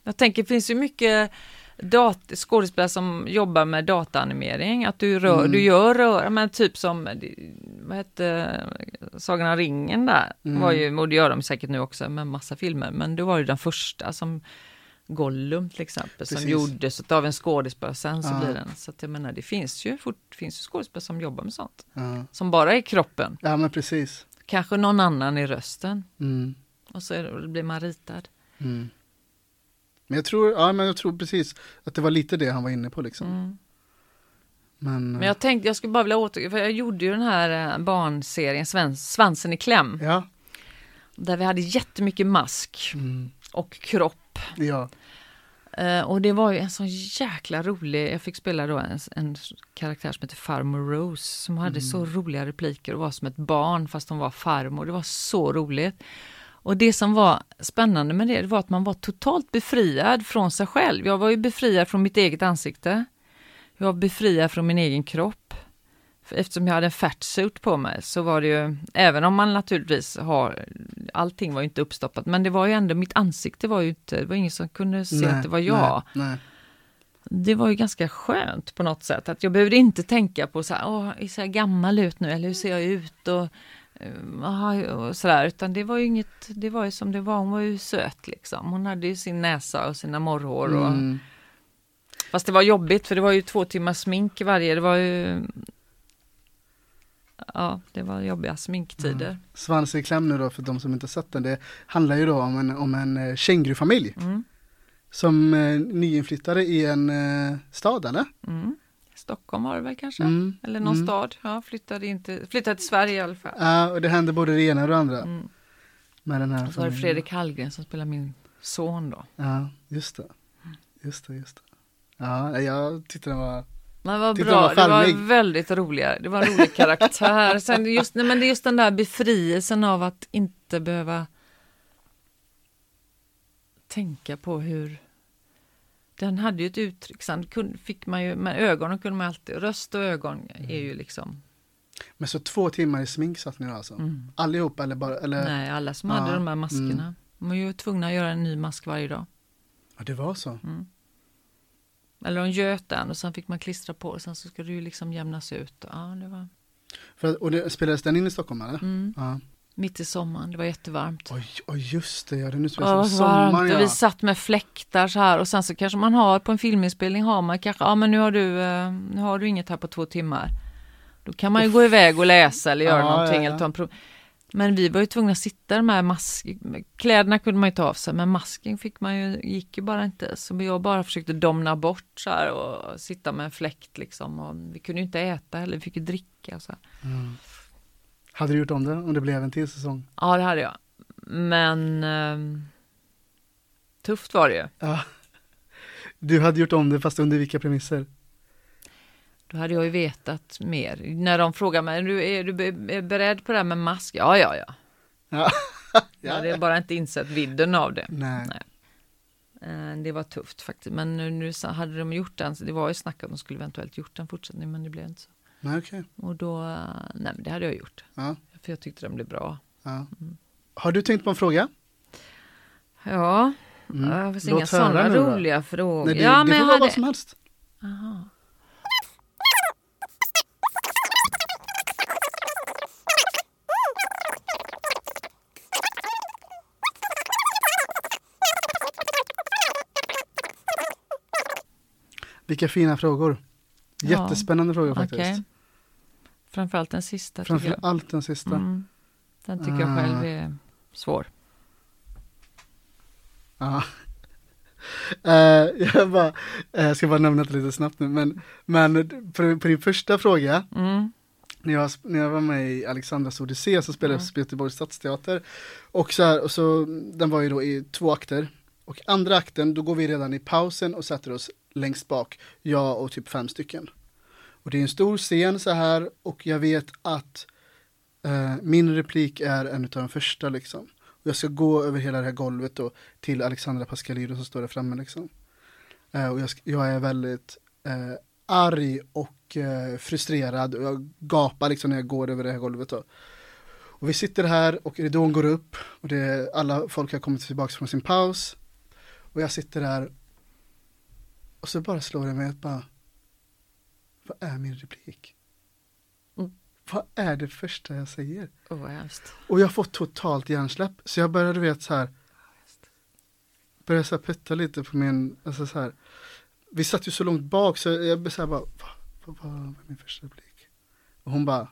Jag tänker, det finns ju mycket dat- skådespelare som jobbar med dataanimering, att du, rör, Mm. du gör rör, men typ som, vad hette Sagan om ringen där, Mm. var ju, och det gör de säkert nu också med massa filmer, men det var ju den första som Gollum till exempel, som Precis. gjordes av en skådespelare, sen så Ja. blir den, så att jag menar det finns ju, fort, finns ju skådespelare som jobbar med sånt, Ja. som bara är kroppen, ja, men precis. kanske någon annan i rösten. Mm. Och så det, blir man ritad. Mm. Men jag tror, ja men jag tror precis att det var lite det han var inne på liksom. Mm. Men, Men jag tänkte, jag skulle bara vilja återgå, för jag gjorde ju den här eh, barnserien Svens, Svansen i kläm. ja. Där vi hade jättemycket mask Mm. och kropp. Ja. Eh, och det var ju en sån jäkla rolig, jag fick spela då en, en karaktär som heter Farmor Rose som hade så roliga repliker och var som ett barn fast hon var farmor. Det var så roligt. Och det som var spännande med det, det var att man var totalt befriad från sig själv. Jag var ju befriad från mitt eget ansikte. Jag var befriad från min egen kropp. Eftersom jag hade en fatsuit på mig så var det ju, även om man naturligtvis har, allting var ju inte uppstoppat, men det var ju ändå, mitt ansikte var ju inte, det var ingen som kunde se att det var jag. Nej, nej. Det var ju ganska skönt på något sätt, att jag behövde inte tänka på så här, åh, är så här gammal ut nu, eller hur ser jag ut? Och, aha, och sådär, utan det var ju inget, det var ju som det var, hon var ju söt liksom. Hon hade ju sin näsa och sina morrhår och Mm. Fast det var jobbigt för det var ju två timmars smink varje, det var ju Ja, det var jobbiga sminktider. Svans i kläm nu då för de som inte sett den. Det handlar ju då om en, om en eh, kängurufamilj Mm. som eh, nyinflyttade i en eh, stad eller? Mm. Stockholm var det väl kanske? Mm. Eller någon Mm. stad. Ja, flyttade, inte, flyttade till Sverige i alla fall. Ja, och det hände både det ena och det andra Mm. med den här Och så var det. Fredrik Hallgren som spelar min son då. Ja, just det. Just det, just det. Ja, jag tyckte den var Men vad bra, var det var väldigt roliga, det var en rolig karaktär. Sen just, nej, men det är just den där befrielsen av att inte behöva tänka på hur den hade ju ett uttryck, sen fick man ju, med ögonen kunde man alltid, röst och ögon är ju liksom, Men så två timmar i smink satt ni alltså? mm. Allihop eller bara, eller? nej alla som ja, hade de här maskerna, mm. de var ju tvungna att göra en ny mask varje dag. Ja, det var så. Mm. Eller de göt den och sen fick man klistra på och sen så ska det ju liksom jämnas ut. Ja, det var För, och det, spelades den in i Stockholm eller? mm. Ja. Mitt i sommaren, det var jättevarmt. Oj, oj, just det, ja, det är nu Ja, vad spelas sommar ja. Vi satt med fläktar så här och sen så kanske man har på en filminspelning har man kanske, ja men nu har du, eh, nu har du inget här på två timmar. Då kan man ju gå iväg och läsa eller göra Ja, någonting ja, ja. eller ta en prov. Men vi var ju tvungna att sitta med mask, kläderna kunde man ju ta av sig men masken fick man ju, gick ju bara inte. Så jag bara försökte domna bort så här och sitta med en fläkt liksom. Och vi kunde ju inte äta heller, vi fick ju dricka. Så. Mm. Hade du gjort om det om det blev en till säsong? Ja det hade jag. Men ehm, tufft var det ju. Ja. Du hade gjort om det fast under vilka premisser? Då hade jag ju vetat mer. När de frågar mig, är du, är du beredd på det här med mask? Ja, ja, ja. Ja. Jag hade bara inte insett vidden av det. Nej. Nej. Eh, Det var tufft faktiskt. Men nu, nu hade de gjort den, det var ju snack om att de skulle eventuellt gjort en fortsättning, men det blev inte så. Nej, okej. Och då, nej men det hade jag gjort. Ja, För jag tyckte den blev bra. ja. Har du tänkt på en fråga? Ja, Mm. det finns Låt inga sådana nu då. roliga frågor. Nej, det, ja, det men får vara hade... vad som helst. Aha. Vilka fina frågor. Ja, Jättespännande frågor faktiskt. Okej. Framförallt den sista tycker Framför jag. allt den sista. Mm. Den tycker jag Ah. själv är svår. Ja. Eh, jag, bara, eh, jag ska bara nämna det lite snabbt nu, men, men på, på din första fråga, Mm. när jag, när jag var med i Alexandras Odyssé så spelade jag Mm. på Göteborgs stadsteater. Och så, här, och så den var ju då i två akter. Och andra akten, då går vi redan i pausen och sätter oss längst bak, jag och typ fem stycken. Och det är en stor scen så här och jag vet att eh, min replik är en av de första liksom. Och jag ska gå över hela det här golvet då till Alexandra Pascalidou som står där framme liksom. Eh, och jag, jag är väldigt eh, arg och eh, frustrerad och jag gapar liksom när jag går över det här golvet då. Och vi sitter här och ridån går upp och det, alla folk har kommit tillbaka från sin paus. Och jag sitter där och så bara slår det mig att bara, vad är min replik? Mm. Vad är det första jag säger? Hemskt. Och jag får totalt hjärnsläpp. Så jag började, vet så här. Började så här putta lite på min, alltså så här. Vi satt ju så långt bak så jag så här bara, vad var min första replik? Och hon bara,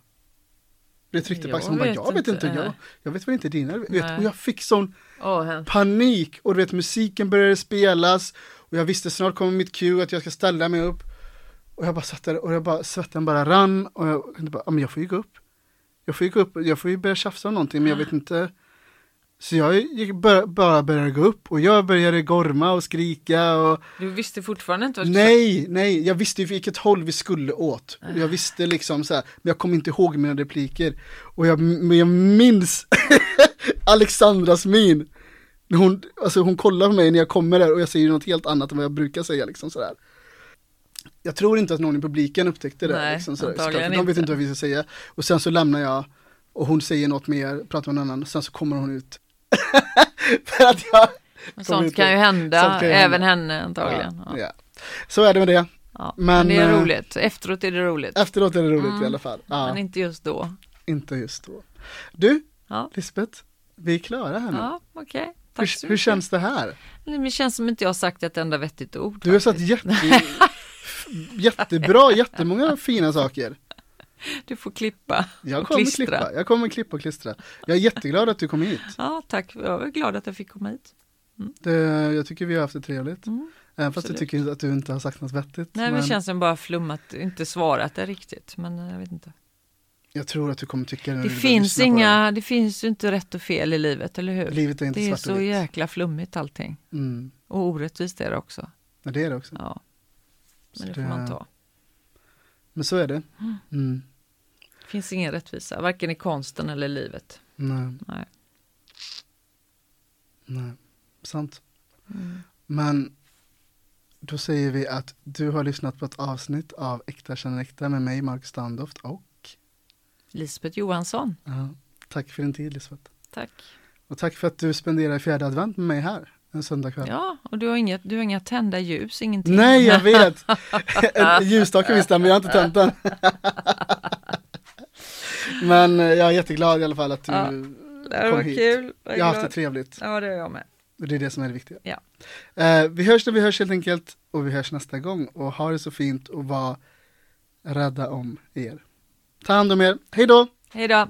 det tryckte på Jag axeln, hon bara, vet jag vet inte, inte, jag, jag vet väl inte dina, vet. Och jag fick sån hemskt. panik och du vet musiken började spelas och jag visste snart kommer mitt cue att jag ska ställa mig upp och jag bara satt där och jag bara, svetten bara rann och jag tänkte bara, men jag får ju gå upp. Jag får ju gå upp, jag får ju börja tjafsa om någonting men jag vet inte. Så jag gick, bara, bara började gå upp och jag började gorma och skrika och Du visste fortfarande inte vad du nej, nej, jag visste ju vilket håll vi skulle åt. Och Jag visste liksom så här, men jag kom inte ihåg mina repliker. Och jag, men jag minns Alexandras min. Hon, alltså hon kollar på mig när jag kommer där och jag säger något helt annat än vad jag brukar säga liksom sådär. Jag tror inte att någon i publiken upptäckte det. Nej, liksom, sådär, såklart, de vet inte. inte vad vi ska säga. Och sen så lämnar jag och hon säger något mer, pratar med någon annan, och sen så kommer hon ut. för att jag... Sånt kan hända, sånt kan ju även hända. henne antagligen. Ja, Ja. Så är det med det. Ja. Men, Men, det är eh, roligt, efteråt är det roligt. Efteråt är det roligt Mm. i alla fall. Ja, Men inte just då. inte just då. Du, Ja. Lisbeth, vi är klara här nu. Ja, okej. Tack så hur, hur känns det här? Det känns som inte jag har sagt ett enda vettigt ord. Du har faktiskt. jätte, jättebra, jättemånga fina saker. Du får klippa Jag kommer klistra. klippa, jag kommer klippa och klistra. Jag är jätteglad att du kom hit. Ja, tack. Jag är glad att jag fick komma hit. Det, jag tycker vi har haft det trevligt. Mm. Även fast jag tycker att du inte har sagt något vettigt. Nej, men det känns som bara flummat, inte svarat det riktigt. Men eh, jag vet inte. Jag tror att du kommer tycka det. Det finns inga, det finns ju inte rätt och fel i livet, eller hur? det. Livet är inte Det är svart så och vitt. jäkla flummigt allting. Mm. Och orättvist är det också. Ja, det är det också. Ja. Men det får det- man ta. Men så är det. Mm. Det finns ingen rättvisa, varken i konsten eller livet. Nej, Nej. nej. Sant. Mm. Men då säger vi att du har lyssnat på ett avsnitt av Äkta känner äkta med mig, Mark Standoft och Lisbeth Johansson, ja, tack för din tid Lisbeth. tack. Och tack för att du spenderar fjärde advent med mig här en söndagkväll. Ja, och du har inget, du har inga tända ljus, ingenting. Nej, jag vet! En ljusstake visst, men jag har inte tänt den. men eh, jag är jätteglad i alla fall att du, Ja, Det kom var hit. kul. Jag jag har haft det trevligt. Ja, det är jag med. Och det är det som är det viktiga. Ja. Eh, vi hörs när vi hörs helt enkelt och vi hörs nästa gång och ha det så fint och var rädda om er. Ta hand om er, hej då! Hej då!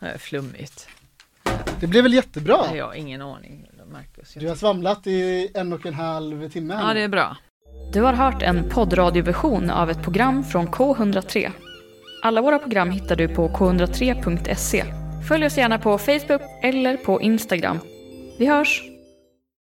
Det är flummigt. Det blev väl jättebra? Nej, jag har ingen aning, Marcus. Du har svamlat i en och en halv timme Ja, det är bra. Du har hört en poddradioversion av ett program från K103. Alla våra program hittar du på k103.se. Följ oss gärna på Facebook eller på Instagram. Vi hörs!